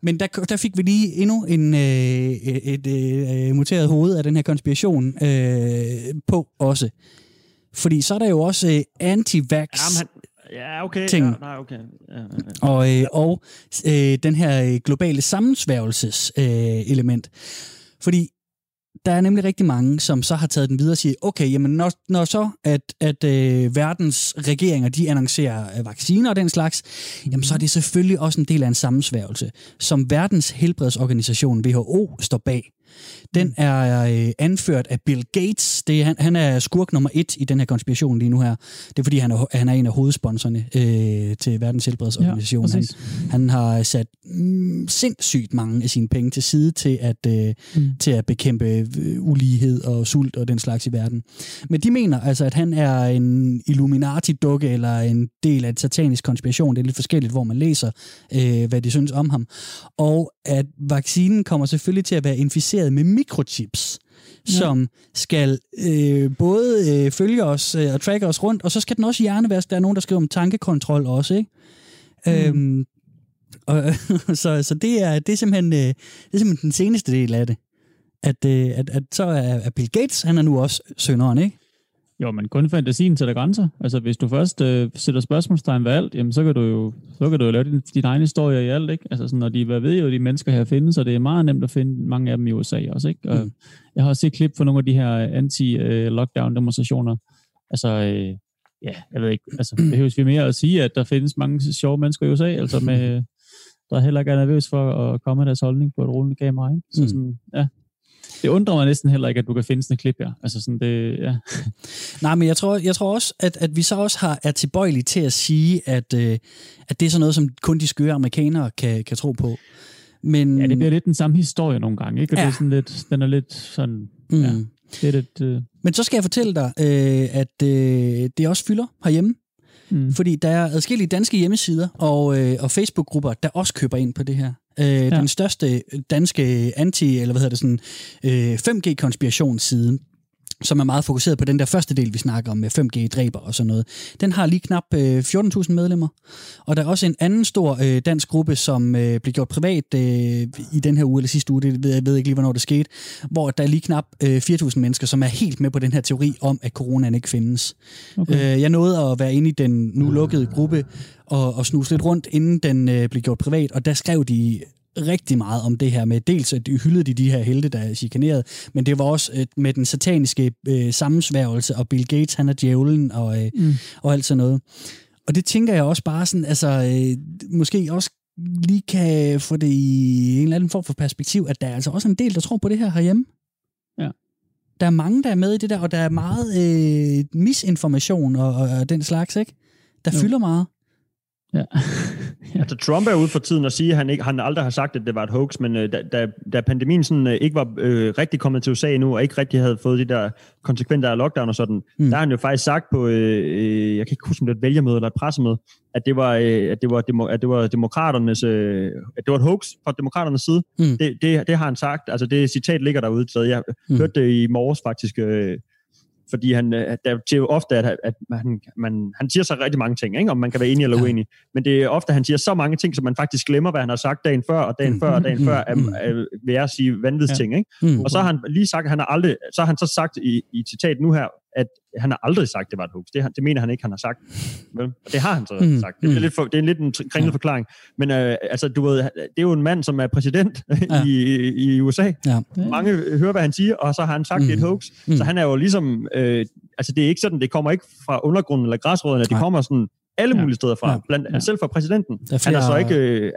Men der, der fik vi lige endnu en, øh, et, et øh, muteret hoved af den her konspiration øh, på også. Fordi så er der jo også øh, anti-vax Jamen, han, ja, okay. ting. Ja, nej, okay. Ja, ja, og, øh, og øh, den her øh, globale sammensværgelses øh, element. Fordi der er nemlig rigtig mange, som så har taget den videre og siger, okay, jamen når, når så, at, at øh, verdens regeringer, de annoncerer øh, vacciner og den slags, jamen så er det selvfølgelig også en del af en sammensværgelse, som verdens helbredsorganisation, WHO, står bag. Den er øh, anført af Bill Gates. Det er, han, han er skurk nummer et i den her konspiration lige nu her. Det er fordi, han er, han er en af hovedsponsorerne øh, til Verdens Helbredsorganisation. Ja, han, han har sat mm, sindssygt mange af sine penge til side til at, øh, mm. til at bekæmpe øh, ulighed og sult og den slags i verden. Men de mener altså, at han er en Illuminati-dukke eller en del af et satanisk konspiration. Det er lidt forskelligt, hvor man læser, øh, hvad de synes om ham. Og at vaccinen kommer selvfølgelig til at være inficeret med mikrochips, ja. som skal øh, både øh, følge os øh, og tracke os rundt, og så skal den også hjernevask. Der er nogen, der skriver om tankekontrol også, ikke? Mm. Øhm, og, [LAUGHS] så så det, er, det, er simpelthen, øh, det er simpelthen den seneste del af det. At, øh, at, at så er at Bill Gates, han er nu også sønderen, ikke? Jo, men kun fantasien sætter grænser. Altså, hvis du først øh, sætter spørgsmålstegn ved alt, jamen, så kan du jo, så kan du jo lave din, din egen historie i alt, ikke? Altså, sådan, og de hvad ved jo, de mennesker her findes, og det er meget nemt at finde mange af dem i USA også, ikke? Og Mm. Jeg har også set klip for nogle af de her anti-lockdown-demonstrationer. Altså, øh, ja, jeg ved ikke, altså, behøves vi mere at sige, at der findes mange sjove mennesker i USA, altså med, [LAUGHS] der heller ikke er nervøs for at komme med deres holdning på et rullende kamera, ikke? Så Mm. sådan, ja. Det undrer mig næsten heller ikke, at du kan finde sådan et klip her. Altså sådan det, ja. [LAUGHS] Nej, men jeg tror, jeg tror også, at, at vi så også har, er tilbøjelige til at sige, at, øh, at det er sådan noget, som kun de skøre amerikanere kan, kan tro på. Men, Ja, det bliver lidt den samme historie nogle gange, ikke? Og ja. det er sådan lidt, den er lidt sådan, Mm. ja, det er lidt, øh, Men så skal jeg fortælle dig, øh, at øh, det også fylder herhjemme. Mm. Fordi der er adskillige danske hjemmesider og, øh, og Facebook-grupper, der også køber ind på det her. Øh, ja. Den største danske anti, eller hvad hedder det sådan, øh, 5G-konspirationsside, som er meget fokuseret på den der første del, vi snakker om med 5G-dræber og sådan noget. Den har lige knap øh, 14.000 medlemmer. Og der er også en anden stor øh, dansk gruppe, som øh, blev gjort privat øh, i den her uge eller sidste uge, det ved jeg ved ikke lige, hvornår det skete, hvor der er lige knap øh, 4.000 mennesker, som er helt med på den her teori om, at coronaen ikke findes. Okay. Øh, jeg nåede at være inde i den nu lukkede gruppe og, og snuse lidt rundt, inden den øh, blev gjort privat, og der skrev de rigtig meget om det her med, dels at de hyldede de de her helte, der er chikaneret, men det var også øh, med den sataniske øh, sammensværgelse, og Bill Gates, han er djævlen, og, øh, Mm. og alt sådan noget. Og det tænker jeg også bare sådan, altså, øh, måske også lige kan få det i en eller anden form for perspektiv, at der er altså også en del, der tror på det her herhjemme. Ja. Der er mange, der er med i det der, og der er meget øh, misinformation og, og, og den slags, ikke? Der Jo. fylder meget. [LAUGHS] ja. Altså, Trump er ude for tiden og sige, at han, ikke, han aldrig har sagt, at det var et hoax, men øh, da, da, da pandemien sådan, øh, ikke var øh, rigtig kommet til USA endnu, og ikke rigtig havde fået de der konsekvenser af lockdown og sådan, Mm. der har han jo faktisk sagt på, øh, øh, jeg kan ikke huske, om det var et vælgermøde eller et pressemøde, at det var, øh, at det var, demo, at det var demokraternes, øh, at det var et hoax fra demokraternes side. Mm. Det, det, det har han sagt, altså det citat ligger derude, så jeg mm. hørte det i morges faktisk, øh, fordi han, øh, at der er jo ofte, at, at man, man, han siger så rigtig mange ting, ikke? om man kan være enig eller Ja. uenig. Men det er ofte, at han siger så mange ting, som man faktisk glemmer, hvad han har sagt dagen før, og dagen Mm. før, og dagen Mm. før, er, Mm. er, vil jeg sige vanvidsting. Ikke? Mm. Og så har han lige sagt, at han har aldrig, så har han så sagt i, i citat nu her, at han har aldrig sagt, det var et hoax. Det, det mener han ikke, han har sagt. Vel? Og det har han så Mm. sagt. Det er, Mm. lidt for, det er lidt en kringlet forklaring. Men øh, altså, du ved, det er jo en mand, som er præsident [LAUGHS] Ja. i, i USA. Ja. Mange hører, hvad han siger, og så har han sagt, mm. det er et Mm. hoax. Mm. Så han er jo ligesom, øh, altså det er ikke sådan, det kommer ikke fra undergrunden eller græsrødderne, det kommer sådan alle Ja. mulige steder fra, Ja. blandt, Ja. selv fra præsidenten. Der er Han har så flere- ikke, øh,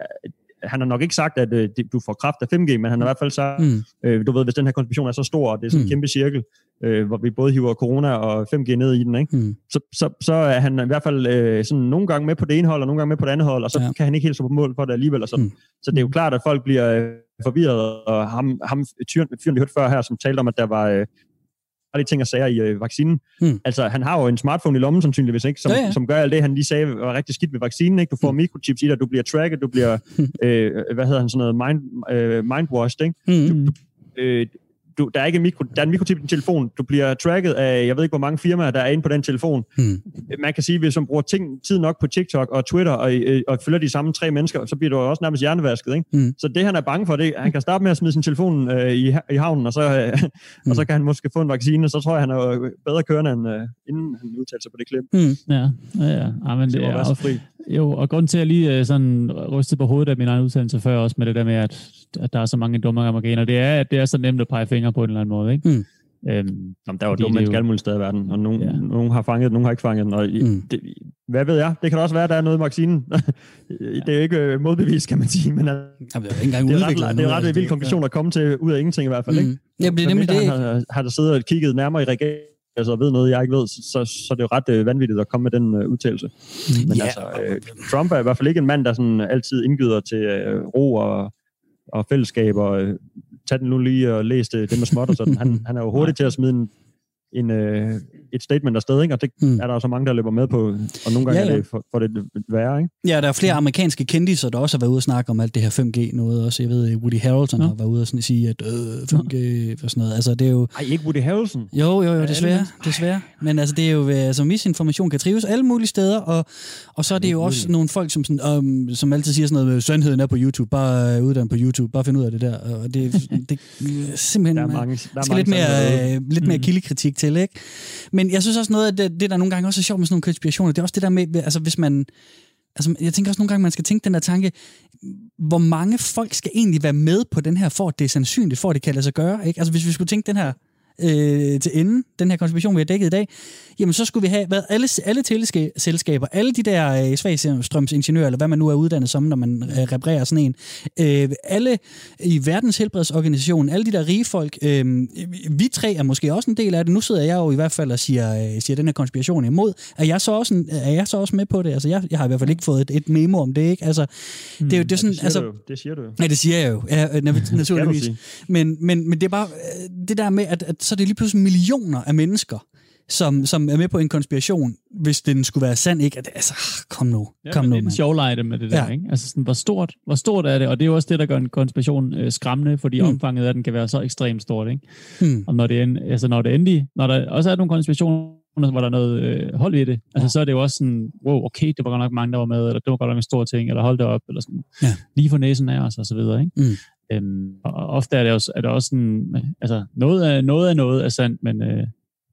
han har nok ikke sagt, at øh, du får kraft af 5G, men han har i hvert fald sagt, Mm. øh, du ved, hvis den her konspiration er så stor, og det er sådan en Mm. kæmpe cirkel, øh, hvor vi både hiver corona og 5G ned i den, ikke? Mm. Så, så, så er han i hvert fald øh, sådan nogle gange med på det ene hold, og nogle gange med på det andet hold, og så Ja. kan han ikke helt stå på mål for det alligevel. Og sådan. Mm. Mm. Så det er jo klart, at folk bliver øh, forvirret, og ham, ham tyren, fyren, vi hørte før her, som talte om, at der var øh, farlige ting og sager i øh, vaccinen. Mm. Altså, han har jo en smartphone i lommen sandsynligvis, ikke? Som, Ja, ja, som gør alt det, han lige sagde var rigtig skidt ved vaccinen. Ikke? Du får Mm. mikrochips i dig, du bliver tracket, du bliver, [LAUGHS] øh, hvad hedder han, sådan noget, mind, øh, mindwashed, ikke? Mm. Mm. øh, du, der er ikke en, mikro, der er en mikrochip i din telefon. Du bliver tracket af, jeg ved ikke, hvor mange firmaer, der er inde på den telefon. Hmm. Man kan sige, hvis man bruger ting, tid nok på TikTok og Twitter, og, øh, og følger de samme tre mennesker, så bliver du også nærmest hjernevasket. Ikke? Hmm. Så det, han er bange for, det han kan starte med at smide sin telefon øh, i, i havnen, og så, øh, og så kan han måske få en vaccine, så tror jeg, han er jo bedre kørende, end øh, inden han udtalte sig på det klip. Hmm. Ja, ja, ja. ja men Det det er fri. Jo, og grunden til, at jeg lige øh, sådan rystede på hovedet af min egen udsendelse før, også med det der med, at, at der er så mange dumme amerikanere, det er, at det er så nemt at pege fingre på en eller anden måde, ikke? Mm. Øhm, Jamen, der er jo dumme det er mennesker alle mulige steder i verden, og nogen, Ja. nogen har fanget den, nogen har ikke fanget den. Og Mm. det, hvad ved jeg? Det kan da også være, at der er noget i vaccinen. [LAUGHS] det er jo ikke øh, modbevist, kan man sige, men Jamen, det er ikke engang det er ret, det er ret altså, vild konklusion at komme til ud af ingenting i hvert fald. Mm. Ikke? Jamen, det er nemlig det, har, har der siddet og kigget nærmere i regeringen, altså ved noget, jeg ikke ved, så, så, så er det jo ret øh, vanvittigt at komme med den øh, udtalelse. Men Ja. altså, øh, Trump er i hvert fald ikke en mand, der sådan altid indgyder til øh, ro og, og fællesskab, og øh, tag den nu lige og læs det, det med småt og sådan. Han, han er jo hurtig til at smide en, en, øh, et statement afsted, ikke? og det Mm. mm. er der så mange, der løber med på, og nogle gange Ja, ja, ja. ja. er det for, for det værre. Ikke? Ja, der er flere amerikanske kendiser, der også har været ude og snakke om alt det her 5G noget også. Jeg ved, Woody Harrelson Nå. har været ude og sådan sige, at øh, 5G og sådan noget. Altså, det er jo... Ej, ikke Woody Harrelson. Jo, jo, jo, desværre, desværre. Men altså, det er jo, øh, altså, misinformation kan trives alle mulige steder, og, og så er det jo også nogle folk, som, sådan, um, som altid siger sådan noget, med, sandheden er på YouTube, bare øh, uddanne på YouTube, bare find ud af det der. Og det, det er simpelthen... Der er man- mange, der er skal mange lidt mere, øh, lidt mere kildekritik til, ikke? Men jeg synes også noget af det, det, der nogle gange også er sjovt med sådan nogle konspirationer, det er også det der med, altså hvis man... Altså, jeg tænker også nogle gange, man skal tænke den der tanke, hvor mange folk skal egentlig være med på den her, for at det er sandsynligt, for at det kan lade sig gøre, ikke? Altså hvis vi skulle tænke den her øh, til enden, den her konspiration, vi har dækket i dag, jamen så skulle vi have været alle, alle teleselskaber, alle de der øh, svagstrømsingeniører, eller hvad man nu er uddannet som, når man øh, reparerer sådan en, øh, alle i verdens helbredsorganisation, alle de der rige folk, øh, vi tre er måske også en del af det. Nu sidder jeg jo i hvert fald og siger, øh, siger den her konspiration imod. Er jeg så også, en, er jeg så også med på det? Altså jeg, jeg har i hvert fald ikke fået et, et memo om det, ikke? Altså, det er jo det er sådan, det, siger altså, det siger du jo. Ja, det siger jeg jo, ja, øh, nat- [LAUGHS] naturligvis. Men, men, men det er bare øh, det der med, at, at så er det lige pludselig millioner af mennesker, som, som er med på en konspiration, hvis den skulle være sand, ikke? At, altså, kom nu, Ja, kom nu, det er den mand. sjove lejde med det der, Ja. ja. ikke? Altså sådan, hvor stort, hvor stort er det? Og det er jo også det, der gør en konspiration øh, skræmmende, fordi Mm. mm. omfanget af den kan være så ekstremt stort, ikke? Hmm. Og når det, end, altså når det endelig, når der også er nogle konspirationer, hvor der er noget øh, hold i det, altså så er det jo også sådan, wow, okay, det var godt nok mange, der var med, eller det var godt nok en stor ting, eller hold det op, eller sådan, Ja. lige for næsen af os, og så videre, ikke? Mm. Øhm, og og ofte er det også, er det også sådan, altså noget af noget, af noget er sandt, men, øh,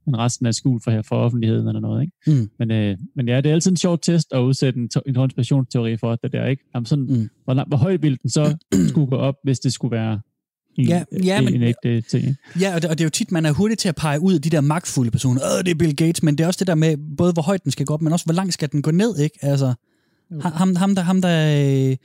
men resten er skjult for, for offentligheden eller noget, ikke? Mm. Men, øh, men ja, det er altid en sjov test at udsætte en, en konspirationsteori for det der, ikke? Jamen sådan, Mm. hvor, hvor højt ville den så [CLEARS THROAT] skulle gå op, hvis det skulle være en, Ja, ja, en, men- en ægte ting? Ja, og det, og det er jo tit, man er hurtig til at pege ud af de der magtfulde personer. Åh, det er Bill Gates, men det er også det der med, både hvor højt den skal gå op, men også hvor langt skal den gå ned, ikke? Altså, ham, ham der, ham der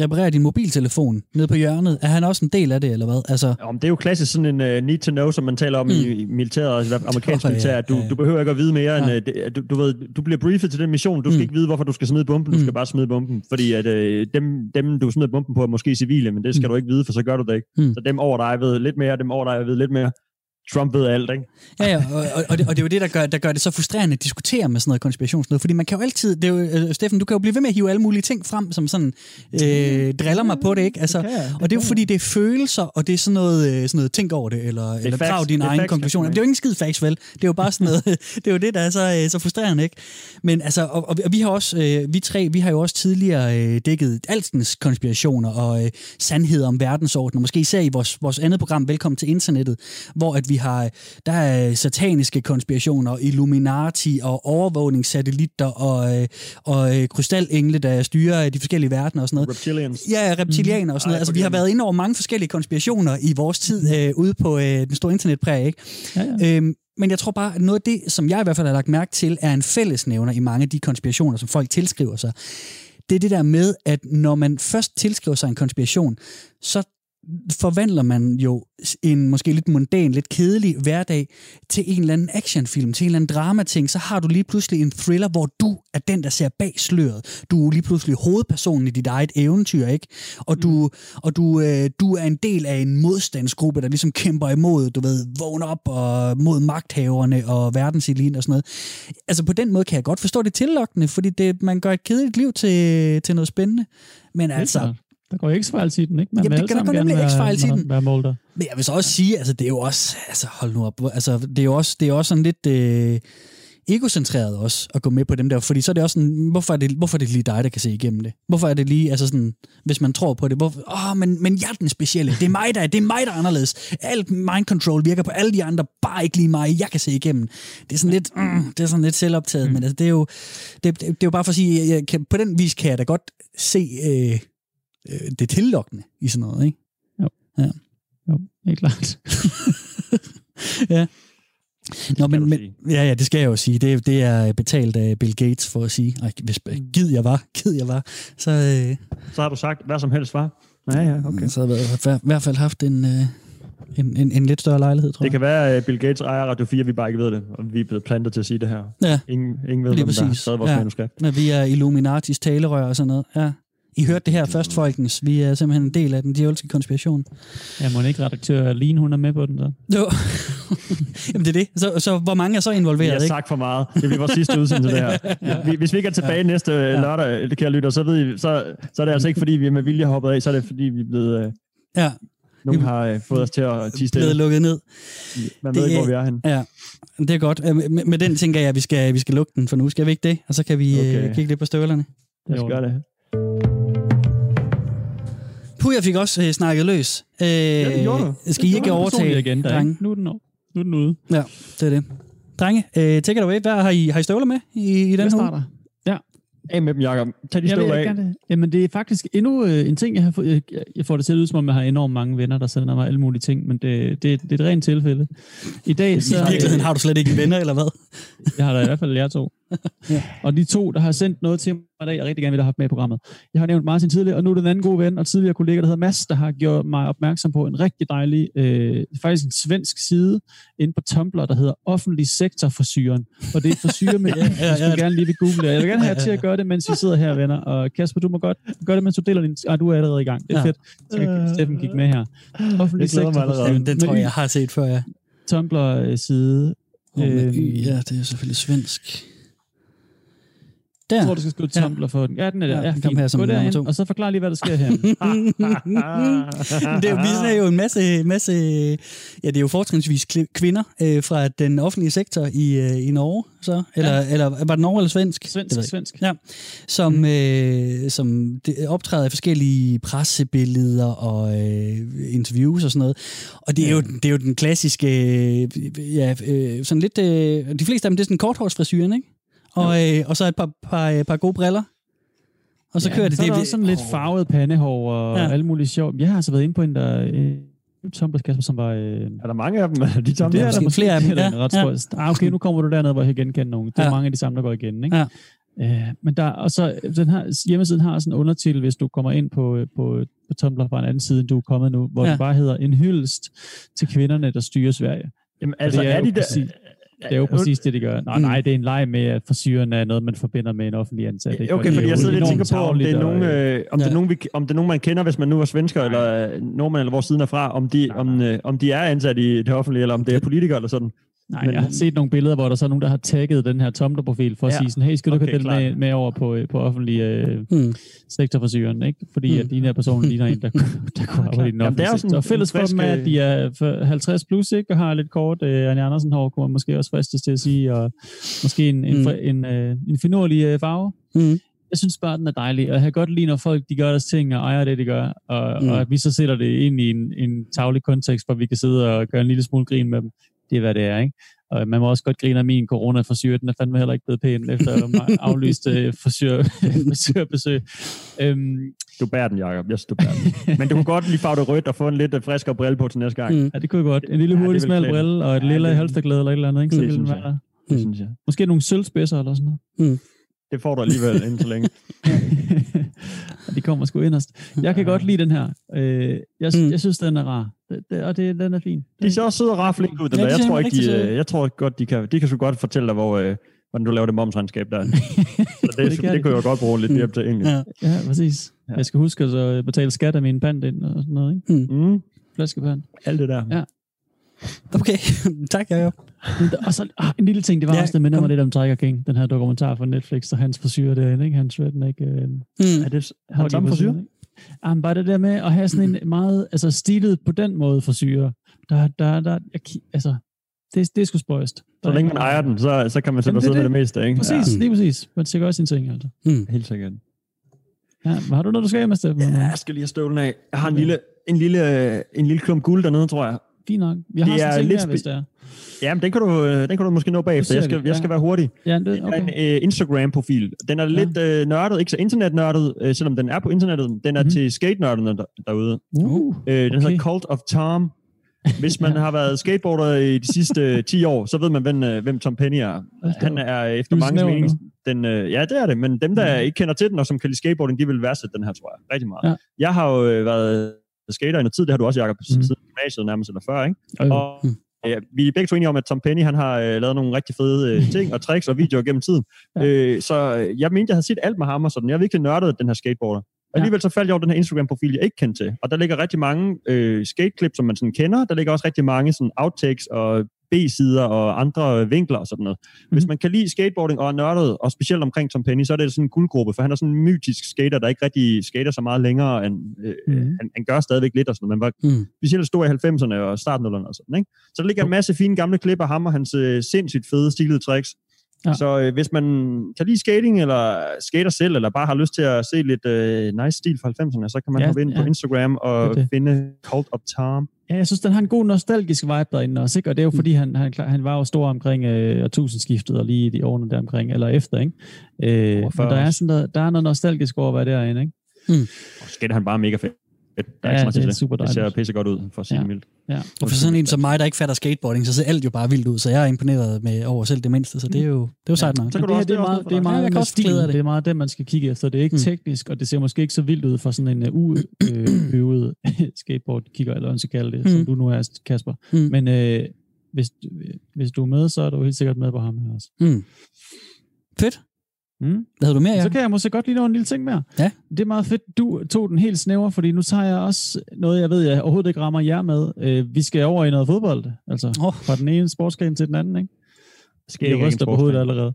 reparerer din mobiltelefon nede på hjørnet, er han også en del af det, eller hvad? Altså, Om det er jo klassisk sådan en uh, need to know, som man taler om mm. i, militæret, altså amerikansk ja, militær. Du, ja. du behøver ikke at vide mere, end, Ja. uh, det, du, du, ved, du bliver briefet til den mission. Du skal Mm. ikke vide, hvorfor du skal smide bomben. Du Mm. skal bare smide bomben. Fordi at, uh, dem, dem, du smider bomben på, er måske civile, men det skal Mm. du ikke vide, for så gør du det ikke. Mm. Så dem over dig ved lidt mere, dem over dig ved lidt mere. Trump ved alt, ikke? Ja, ja, og, og, og, det, og det er jo det, der gør, der gør det så frustrerende at diskutere med sådan noget konspirationsnød, fordi man kan jo altid, det er jo, øh, Steffen, du kan jo blive ved med at hive alle mulige ting frem, som sådan øh, driller mig på det, ikke? Altså, kan jeg, det og det er jo kan fordi, det er følelser, og det er sådan noget, øh, sådan noget tænk over det, eller, eller facts. drag din Det er egen facts, Det er jo ikke en skid facts, vel? Det er jo bare sådan noget, [LAUGHS] det er jo det, der er så, øh, så frustrerende, ikke? Men altså, og, og, og vi har også, øh, vi tre, vi har jo også tidligere øh, dækket alskens konspirationer og øh, sandhed om verdensordenen, måske især i vores, vores andet program, Velkommen til internettet, hvor at vi har, der er sataniske konspirationer, Illuminati og overvågningssatellitter og, øh, og øh, krystallengle, der styrer de forskellige verdener og sådan noget. Reptilians. Ja, reptilianer og sådan noget. Ej, Altså, vi har været inde over mange forskellige konspirationer i vores tid øh, ude på øh, den store internetpræg, ikke? Ja, ja. Øhm, men jeg tror bare, at noget af det, som jeg i hvert fald har lagt mærke til, er en fællesnævner i mange af de konspirationer, som folk tilskriver sig. Det er det der med, at når man først tilskriver sig en konspiration, så forvandler man jo en måske lidt mundan, lidt kedelig hverdag til en eller anden actionfilm, til en eller anden dramating, så har du lige pludselig en thriller, hvor du er den, der ser bag sløret. Du er lige pludselig hovedpersonen i dit eget eventyr, ikke? Og du, og du, øh, du er en del af en modstandsgruppe, der ligesom kæmper imod, du ved, vågner op og mod magthaverne og verdenseliten og sådan noget. Altså på den måde kan jeg godt forstå det tillokkende, fordi det, man gør et kedeligt liv til, til noget spændende. Men altså. Der går X-Files i den, ikke? Man Jamen, det der sammen gå nemlig X-Files i den. Være Mulder. Men jeg vil så også sige, altså det er jo også, altså hold nu op, altså det er jo også, det er også sådan lidt øh, egocentreret også at gå med på dem der, fordi så er det også sådan, hvorfor er det, hvorfor er det lige dig, der kan se igennem det? Hvorfor er det lige, altså sådan, hvis man tror på det, hvorfor, åh, men, men jeg er den specielle, det er mig, der er, det er mig, der er anderledes. Alt mind control virker på alle de andre, bare ikke lige mig, jeg kan se igennem. Det er sådan lidt, mm, det er sådan lidt selvoptaget, mm. men altså, det er jo, det, det, det er jo bare for at sige, jeg kan, på den vis kan jeg da godt se øh, øh, det tillokkende i sådan noget, ikke? Jo. Ja. Jo, helt klart. [LAUGHS] ja. Nå, men, men, ja, ja, det skal jeg jo sige. Det, det er betalt af Bill Gates for at sige, Ej, hvis gid jeg var, gid jeg var, så, øh, Så har du sagt, hvad som helst var. Ja, ja, okay. så havde jeg i hvert fald haft en, øh, en, en, en lidt større lejlighed, tror Det jeg. kan være, at Bill Gates ejer Radio 4, vi bare ikke ved det, og vi er blevet plantet til at sige det her. Ja. Ingen, ingen ved, Lige hvem der har præcis. taget vores Ja. manuskript. Når vi er Illuminatis talerør og sådan noget. Ja. I hørte det her først, folkens. Vi er simpelthen en del af den djævelske konspiration. Ja, må ikke redaktør Line, hun er med på den der. Jo. [LAUGHS] Jamen det er det. Så, så hvor mange er så involveret, har ikke? sagt for meget. Det bliver vores sidste [LAUGHS] udsendelse, det her. Vi, hvis vi ikke er tilbage næste lørdag, det kan jeg lytte, så, ved I, så, så er det altså ikke, fordi vi er med vilje hoppet af, så er det, fordi vi er blevet... Øh, Ja. nogen har øh, fået os til at tige Blevet stille. lukket ned. Man ved ikke, hvor vi er henne. Ja, det er godt. Øh, Med, med den tænker jeg, at vi skal, vi skal lukke den for nu. Skal vi ikke det? Og så kan vi okay. Okay. øh, kigge lidt på støvlerne. Lad os gøre det. Puh, jeg fik også øh, snakket løs. Øh, ja, det gjorde du. Skal I ikke overtage, agenda, drenge? ikke? Nu er den, over. nu er den ude. Ja, det er det. Drenge, øh, take it away. Hvad har I, har I støvler med i, i den Jeg her starter. uge? Ja. Af med dem, Jacob. Tag de støvler af. det. Jamen, det er faktisk endnu øh, en ting, jeg har fået. Jeg, jeg får det til at lyde, som om jeg har enormt mange venner, der sender mig alle mulige ting, men det, det, det er et rent tilfælde. I dag, så... I virkeligheden har du slet ikke venner, eller hvad? Jeg har da i hvert fald jer to. Ja. Og de to, der har sendt noget til mig i dag, jeg rigtig gerne ville have haft med i programmet. Jeg har nævnt Martin tidligere, og nu er det en anden god ven og tidligere kollega, der hedder Mads, der har gjort mig opmærksom på en rigtig dejlig, øh, faktisk en svensk side inde på Tumblr, der hedder Offentlig Sektor for Syren. Og det er for syre med, [LAUGHS] ja, ja, ja. jeg gerne lige vil google det. Jeg vil gerne have jer til at gøre det, mens vi sidder her, venner. Og Kasper, du må godt gøre det, mens du deler din... Ah, du er allerede i gang. Det er Ja. fedt. Så kan Steffen kigge med her. Offentlig Jeg glæder mig Sektor for. Syren. Den tror jeg, jeg har set før, ja. Tumblr-side. Oh, med Øhm, ja, det er selvfølgelig svensk. Der. Jeg tror, du skal skrive Tumblr for den. Ja, den er der. Ja, Ja, den kom her som Gå derind, to. og så forklar lige, hvad der sker her. [LAUGHS] [LAUGHS] det er jo, vi ser jo en masse, masse ja, det er jo fortrinsvis kvinder øh, fra den offentlige sektor i, øh, i Norge, så, eller, ja. eller var det Norge eller svensk? Svensk, svensk. Ja, som, mm. øh, som det, optræder i forskellige pressebilleder og øh, interviews og sådan noget. Og det er, jo, det er jo den klassiske, øh, ja, øh, sådan lidt, øh, de fleste af dem, det er sådan korthårsfrisyren, ikke? Og, øh, og så et par, par, øh, par gode briller. Og så ja, kører det. Så er det der også sådan lidt farvet pandehår og Ja. alle mulige sjov. Jeg har altså været inde på en, der... Øh, Tumblr, Kasper, som var... Øh, Er der mange af dem? [LAUGHS] De tager det er der måske flere af dem, er ja, ret ja. Ah, okay, nu kommer du derned, hvor jeg kan genkende nogen. Det er Ja. mange af de samme, der går igen, ikke? Ja. Øh, men der, og så, den her, hjemmesiden har sådan en undertitel, hvis du kommer ind på, på, på Tumblr fra en anden side, end du er kommet nu, hvor Ja. det bare hedder en hyldest til kvinderne, der styrer Sverige. Jamen, altså, det er, jo de der... det er jo præcis det, de gør. Nej, Mm. nej, det er en leg med, at frisyren er noget, man forbinder med en offentlig ansat. ikke? Okay, det er fordi jeg sidder lidt og tænker på, om det er nogen, og, øh, om, det Ja. er nogen, vi, om det er nogen, man kender, hvis man nu er svensker, eller øh, nordmand, eller hvor siden er fra, om de, om, øh, om de er ansat i det offentlige, eller om det er politikere, eller sådan. Nej, Men- jeg har set nogle billeder, hvor der så er nogen, der har tagget den her Tumblr-profil for at Ja. sige sådan, hey, skal du Okay, have den med, med over på, øh, på offentlig øh, Mm. sektor for syren, ikke? Fordi Mm. at de her personer ligner en, der, [LAUGHS] der kunne arbejde i den Jamen, er offentlige jo sektor. fælles for dem er, at de er for 50 plus, ikke? Og har lidt kort øh, Anja Andersen hår, kunne man måske også fristes til at sige, og måske en, en, Mm. mm. en, øh, en finurlig øh, farve. Mm. Jeg synes bare, den er dejlig, og jeg kan godt lide, når folk de gør deres ting og ejer det, de gør, og, mm. og at vi så sætter det ind i en, en taglig kontekst, hvor vi kan sidde og gøre en lille smule grin med dem. Det er, hvad det er, ikke? Og man må også godt grine af min corona frisyr. Den er fandme heller ikke blevet pæn, efter at jeg [LAUGHS] aflyst øh, [LAUGHS] frisørbesøg. Øhm, Du bærer den, Jacob. Jeg synes, du bærer den. [LAUGHS] Men du kunne godt lige farve det rødt og få en lidt øh, friskere brille på til næste gang. Mm. ja, det kunne jeg godt. En lille Ja, hurtig vil smal brille og et Ja, lille det- halsterklæde eller et eller andet, ikke? Så Det ville den synes jeg. være, Det Mm. synes jeg. måske nogle sølvspidser eller sådan noget. Det får du alligevel inden så længe. De kommer sgu inderst. Jeg kan godt lide den her. Øh, jeg, Mm. jeg synes, den er rar. Det, det, og det, den er fin. De ser også søde og rare flink ud. Den Ja, der. de Jeg tror ikke, de, øh, jeg tror godt, de kan, de kan så godt fortælle dig, hvor, øh, hvordan du laver det momsregnskab der. [LAUGHS] Så det, Det det, kan det de. kunne jeg godt bruge lidt hjælp til, egentlig. Ja. Ja, præcis. Ja. Jeg skal huske at så betale skat af min pant ind og sådan noget, ikke? Mm, Flaskepand. alt det der. Ja. Okay, [LAUGHS] tak Jacob. Og så ah, en lille ting, det var Ja, også, det minder mig lidt om Tiger King, den her dokumentar fra Netflix, og hans frisyr derinde, ikke? Hans redneck, øh, Mm. Er det Har han samme frisyr? Jamen, bare det der med at have sådan en meget altså, stilet på den måde frisyrer. Der, der, der, jeg, altså, det, det er sgu spøjst. Så længe man ejer den, så, så kan man sætte Jamen, sig det med det det. meste, ikke? Præcis, ja. lige præcis. Man skal også sin ting, altså. Mm. Helt sikkert. Ja, har du noget, du skal af med, Steffen? Ja, jeg skal lige have støvlen af. Jeg har en lille, en lille, en lille klump guld dernede, tror jeg. Fint nok. Vi har Det sådan er ting lidt her, hvis det er. Ja, men den kan du, øh, den kan du måske nå bagefter. Jeg skal, jeg skal ja. være hurtig. Ja, det, Det er okay. en øh, Instagram-profil. Den er lidt øh, nørdet, ikke så internetnørdet, øh, selvom den er på internettet. Den er Mhm. til skate-nørderne der, derude. Uh, Øh, den Okay. hedder Cult of Tom. Hvis man [LAUGHS] har været skateboarder i de sidste [LAUGHS] øh, 10 år, så ved man, hvem, øh, hvem Tom Penny er. Han er efter er mange mening... Den, øh, ja, det er det, men dem, der ikke kender til den, og som kan lide skateboarding, de vil værdsætte den her, tror jeg, rigtig meget. Ja. Jeg har jo øh, været skater i noget tid, det har du også, Jacob, Mhm. mm. siden gymnasiet nærmest eller før, ikke? Øh, Og ja, vi er begge to enige om, at Tom Penny han har øh, lavet nogle rigtig fede øh, ting og tricks og videoer gennem tiden. Ja. Øh, så øh, jeg mente, jeg havde set alt med ham og sådan. Jeg har virkelig nørdet den her skateboarder. Og alligevel så faldt jeg over den her Instagram-profil, jeg ikke kendte til. Og der ligger rigtig mange øh, skateklip, som man sådan kender. Der ligger også rigtig mange sådan outtakes og B-sider og andre vinkler og sådan noget. Hvis Mhm. man kan lide skateboarding og er nørdet, og specielt omkring Tom Penny, så er det sådan en guldgruppe, for han er sådan en mytisk skater, der ikke rigtig skater så meget længere, end, øh, Mhm. han, han gør stadigvæk lidt og sådan noget. Man var Mm. specielt stor i 90'erne og starten og sådan, ikke? Så der ligger en masse fine gamle klip af ham og hans øh, sindssygt fede stilede tricks. Ja. Så øh, hvis man kan lide skating, eller skater selv, eller bare har lyst til at se lidt øh, nice stil fra 90'erne, så kan man Ja, hoppe ind ja. på Instagram og Det det. finde Cult of Tom. Ja, jeg synes, den har en god nostalgisk vibe derinde også, ikke? Og det er jo Mm. fordi, han, han, han var jo stor omkring øh, årtusindskiftet og lige i de årene der omkring, eller efter, ikke? Øh, men der er, sådan noget, der er noget nostalgisk over at være derinde, ikke? Og skater han bare mega fedt. Der er Ja, ikke så meget det til er det. super Det ser dejligt. pisse godt ud, for at sige Ja. det mildt. Ja. Og for sådan en som mig, der ikke fatter skateboarding, så ser alt jo bare vildt ud, så jeg er imponeret med over selv det mindste, så det er jo, det er jo sejt nok. Så kan det du her, det er det er meget, det er meget Ja, jeg det. Det er meget det, man skal kigge efter. Det er ikke Mm. teknisk, og det ser måske ikke så vildt ud for sådan en uøvet [COUGHS] [COUGHS] skateboard-kigger, eller hvad man skal kalde det, Mm. som du nu er, Kasper. Mm. Men øh, hvis, hvis du er med, så er du helt sikkert med på ham her også. Mm. Fedt. Mm. Hvad du mere, Ja. ja? Så kan jeg måske godt lige nå en lille ting mere. Ja. Det er meget fedt. Du tog den helt snæver, fordi nu tager jeg også noget, jeg ved, jeg overhovedet ikke rammer jer med. Øh, vi skal over i noget fodbold. Altså Åh. fra den ene sportsgren til den anden, ikke? Skal Jeg ikke ryster på hovedet allerede.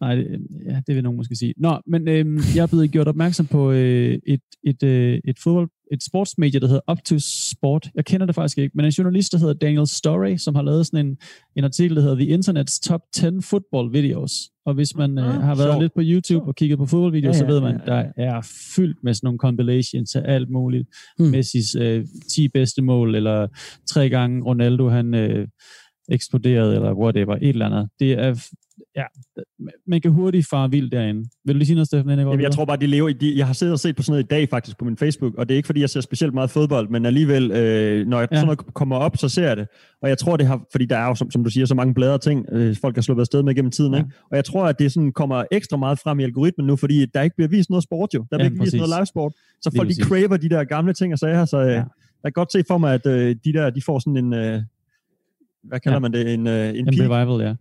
Nej, det, ja, det vil nogen måske sige. Nå, men øh, jeg er blevet gjort opmærksom på øh, et, et, øh, et fodbold, et sportsmedie, der hedder Up to Sport. Jeg kender det faktisk ikke, men en journalist, der hedder Daniel Story, som har lavet sådan en, en artikel, der hedder The Internet's Top 10 Football Videos. Og hvis man øh, Ah, har været sjovt. lidt på YouTube og kigget på fodboldvideoer, Ja, så ja, ved man, ja, der er fyldt med sådan nogle compilations af alt muligt. Hmm. Mm. Messis øh, 10 bedste mål, eller tre gange Ronaldo, han øh, eksploderede, eller whatever, et eller andet. Det er, ja, man kan hurtigt fare vildt derinde. Vil du lige sige noget, Steffen, inden jeg Jamen, jeg tror bare, de lever i... De, jeg har siddet og set på sådan noget i dag faktisk på min Facebook, og det er ikke fordi, jeg ser specielt meget fodbold, men alligevel, øh, når jeg, Ja. sådan noget kommer op, så ser jeg det. Og jeg tror, det har... Fordi der er jo, som, som du siger, så mange bladre ting, øh, folk har sluppet afsted med gennem tiden, Ja. ikke? Og jeg tror, at det sådan kommer ekstra meget frem i algoritmen nu, fordi der ikke bliver vist noget sport jo. Der bliver Ja, ikke vist noget live sport. Så folk, de craver de der gamle ting og sager, så øh, Ja. jeg kan godt se for mig, at øh, de der, de får sådan en... Øh, hvad kalder Ja. ja. man det? En, øh, en, En peak revival, ja.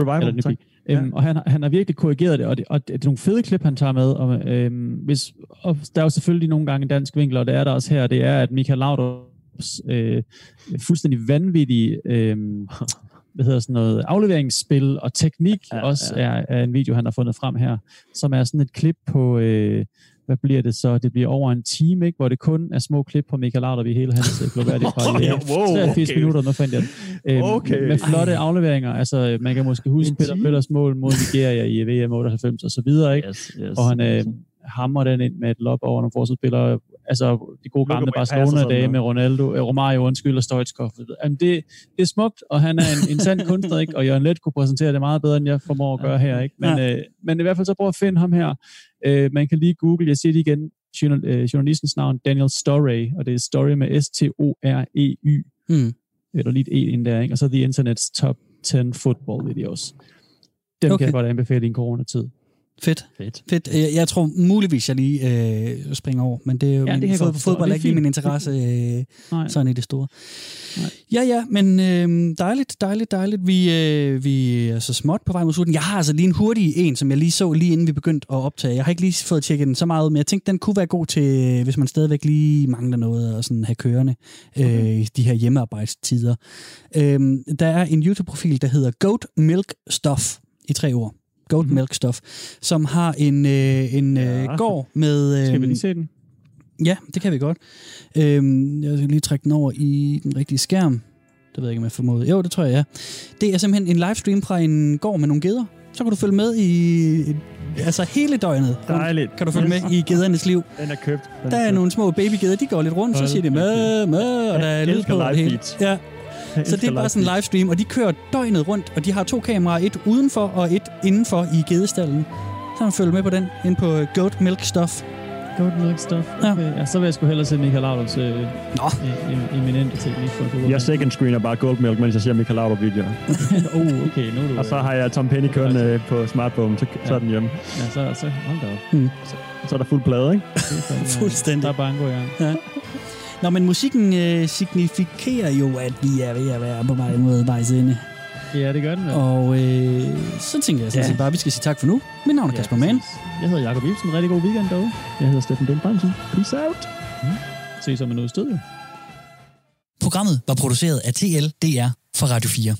Revival. Eller en peak. Øhm, og han, har- han har virkelig korrigeret det og, det, og det er nogle fede klip, han tager med. Og, øhm, hvis, og der er jo selvfølgelig nogle gange dansk vinkler, og det er der også her, det er, at Michael Laudrups øh, fuldstændig vanvittige øh, hvad hedder sådan noget, afleveringsspil og teknik ja, Ja, også ja. Er, er en video, han har fundet frem her, som er sådan et klip på, øh, hvad bliver det så? Det bliver over en time, ikke? hvor det kun er små klip på Michael Laudrup i hele hans øh, globale [LAUGHS] karriere. Wow, 83 okay. minutter, nu fandt jeg den. Øhm, Okay. Med flotte afleveringer. Altså, man kan måske huske Peter time? Pøllers mål mod Nigeria i VM 98 og så videre, ikke? Yes, yes. Og han øh, hammer den ind med et lob over nogle forsvarsspillere. Altså, de gode gamle Barcelona-dage med Ronaldo, øh, Romario, undskyld, og Stoichkov. Jamen, det, det er smukt, og han er en, en sand [LAUGHS] kunstner, ikke? Og Jørgen Let kunne præsentere det meget bedre, end jeg formår at gøre her, ikke? Men, øh, men i hvert fald så prøv at finde ham her. Øh, man kan lige google, jeg siger det igen, journal, øh, journalistens navn, Daniel Story, og det er Story med S-T-O-R-E-Y Mm. eller lige et E ind der, ikke? og så The Internet's Top 10 Football Videos. Dem. Okay. kan jeg godt anbefale i en coronatid. Fedt. Fedt. Fedt. Jeg, jeg tror muligvis, jeg lige øh, springer over, men det er jo Ja, det fod, fodbold det er ikke lige min interesse øh, [LAUGHS] Nej. sådan i det store. Nej. Ja, ja, men øh, dejligt, dejligt, dejligt. Vi, øh, vi er så småt på vej mod slutningen. Jeg har altså lige en hurtig en, som jeg lige så lige inden vi begyndte at optage. Jeg har ikke lige fået tjekket den så meget ud, men jeg tænkte, den kunne være god til, hvis man stadigvæk lige mangler noget og sådan have kørende øh, i de her hjemmearbejdstider. Øh, der er en YouTube-profil, der hedder Goat Milk Stuff i tre ord. Goat Mhm. Milk Stuff, som har en, øh, en øh, Ja. gård med... Øh, [LAUGHS] Skal vi lige se den? Ja, det kan vi godt. Øhm, jeg skal lige trække den over i den rigtige skærm. Det ved jeg ikke, om jeg formoder. Jo, det tror jeg, ja. Det er simpelthen en livestream fra en gård med nogle geder. Så kan du følge med i altså hele døgnet. Dejligt. Kan du følge med i gedernes liv. Den er købt. Den Der er nogle små babygeder, de går lidt rundt, så siger de med, med, og der er lyd på det hele. Ja. Så det er bare sådan en livestream, og de kører døgnet rundt, og de har to kameraer, et udenfor og et indenfor i gedestallen. Så man følge med på den, ind på Goat Milk Stuff. Goat milk stuff. Okay. Ja. ja. så vil jeg sgu hellere se Michael Laudrups øh, Nå. eminente teknik for at Jeg second screener bare Gold Milk, mens jeg ser Michael Laudrup videoer. [LAUGHS] oh, okay, nu er du... Og så har jeg Tom Penny kørende øh, på smartphone, så, så er den hjemme. Ja, så, så hold da op. Hmm. Så, Så er der fuld plade, ikke? Fuldstændig. Der er bango i gang. Ja. Nå, men musikken øh, signifikerer jo, at vi er ved at være på vej mod vejs ende. Ja, det gør den. vel. Og øh, så tænker jeg sådan Ja. set bare, at vi skal sige tak for nu. Mit navn er Ja, Kasper Mann. Jeg hedder Jakob Ibsen. Rigtig god weekend derude. Jeg hedder Steffen Den Bremsen. Peace out. Ses om en uge i studiet. Programmet var produceret af TLDR for Radio 4.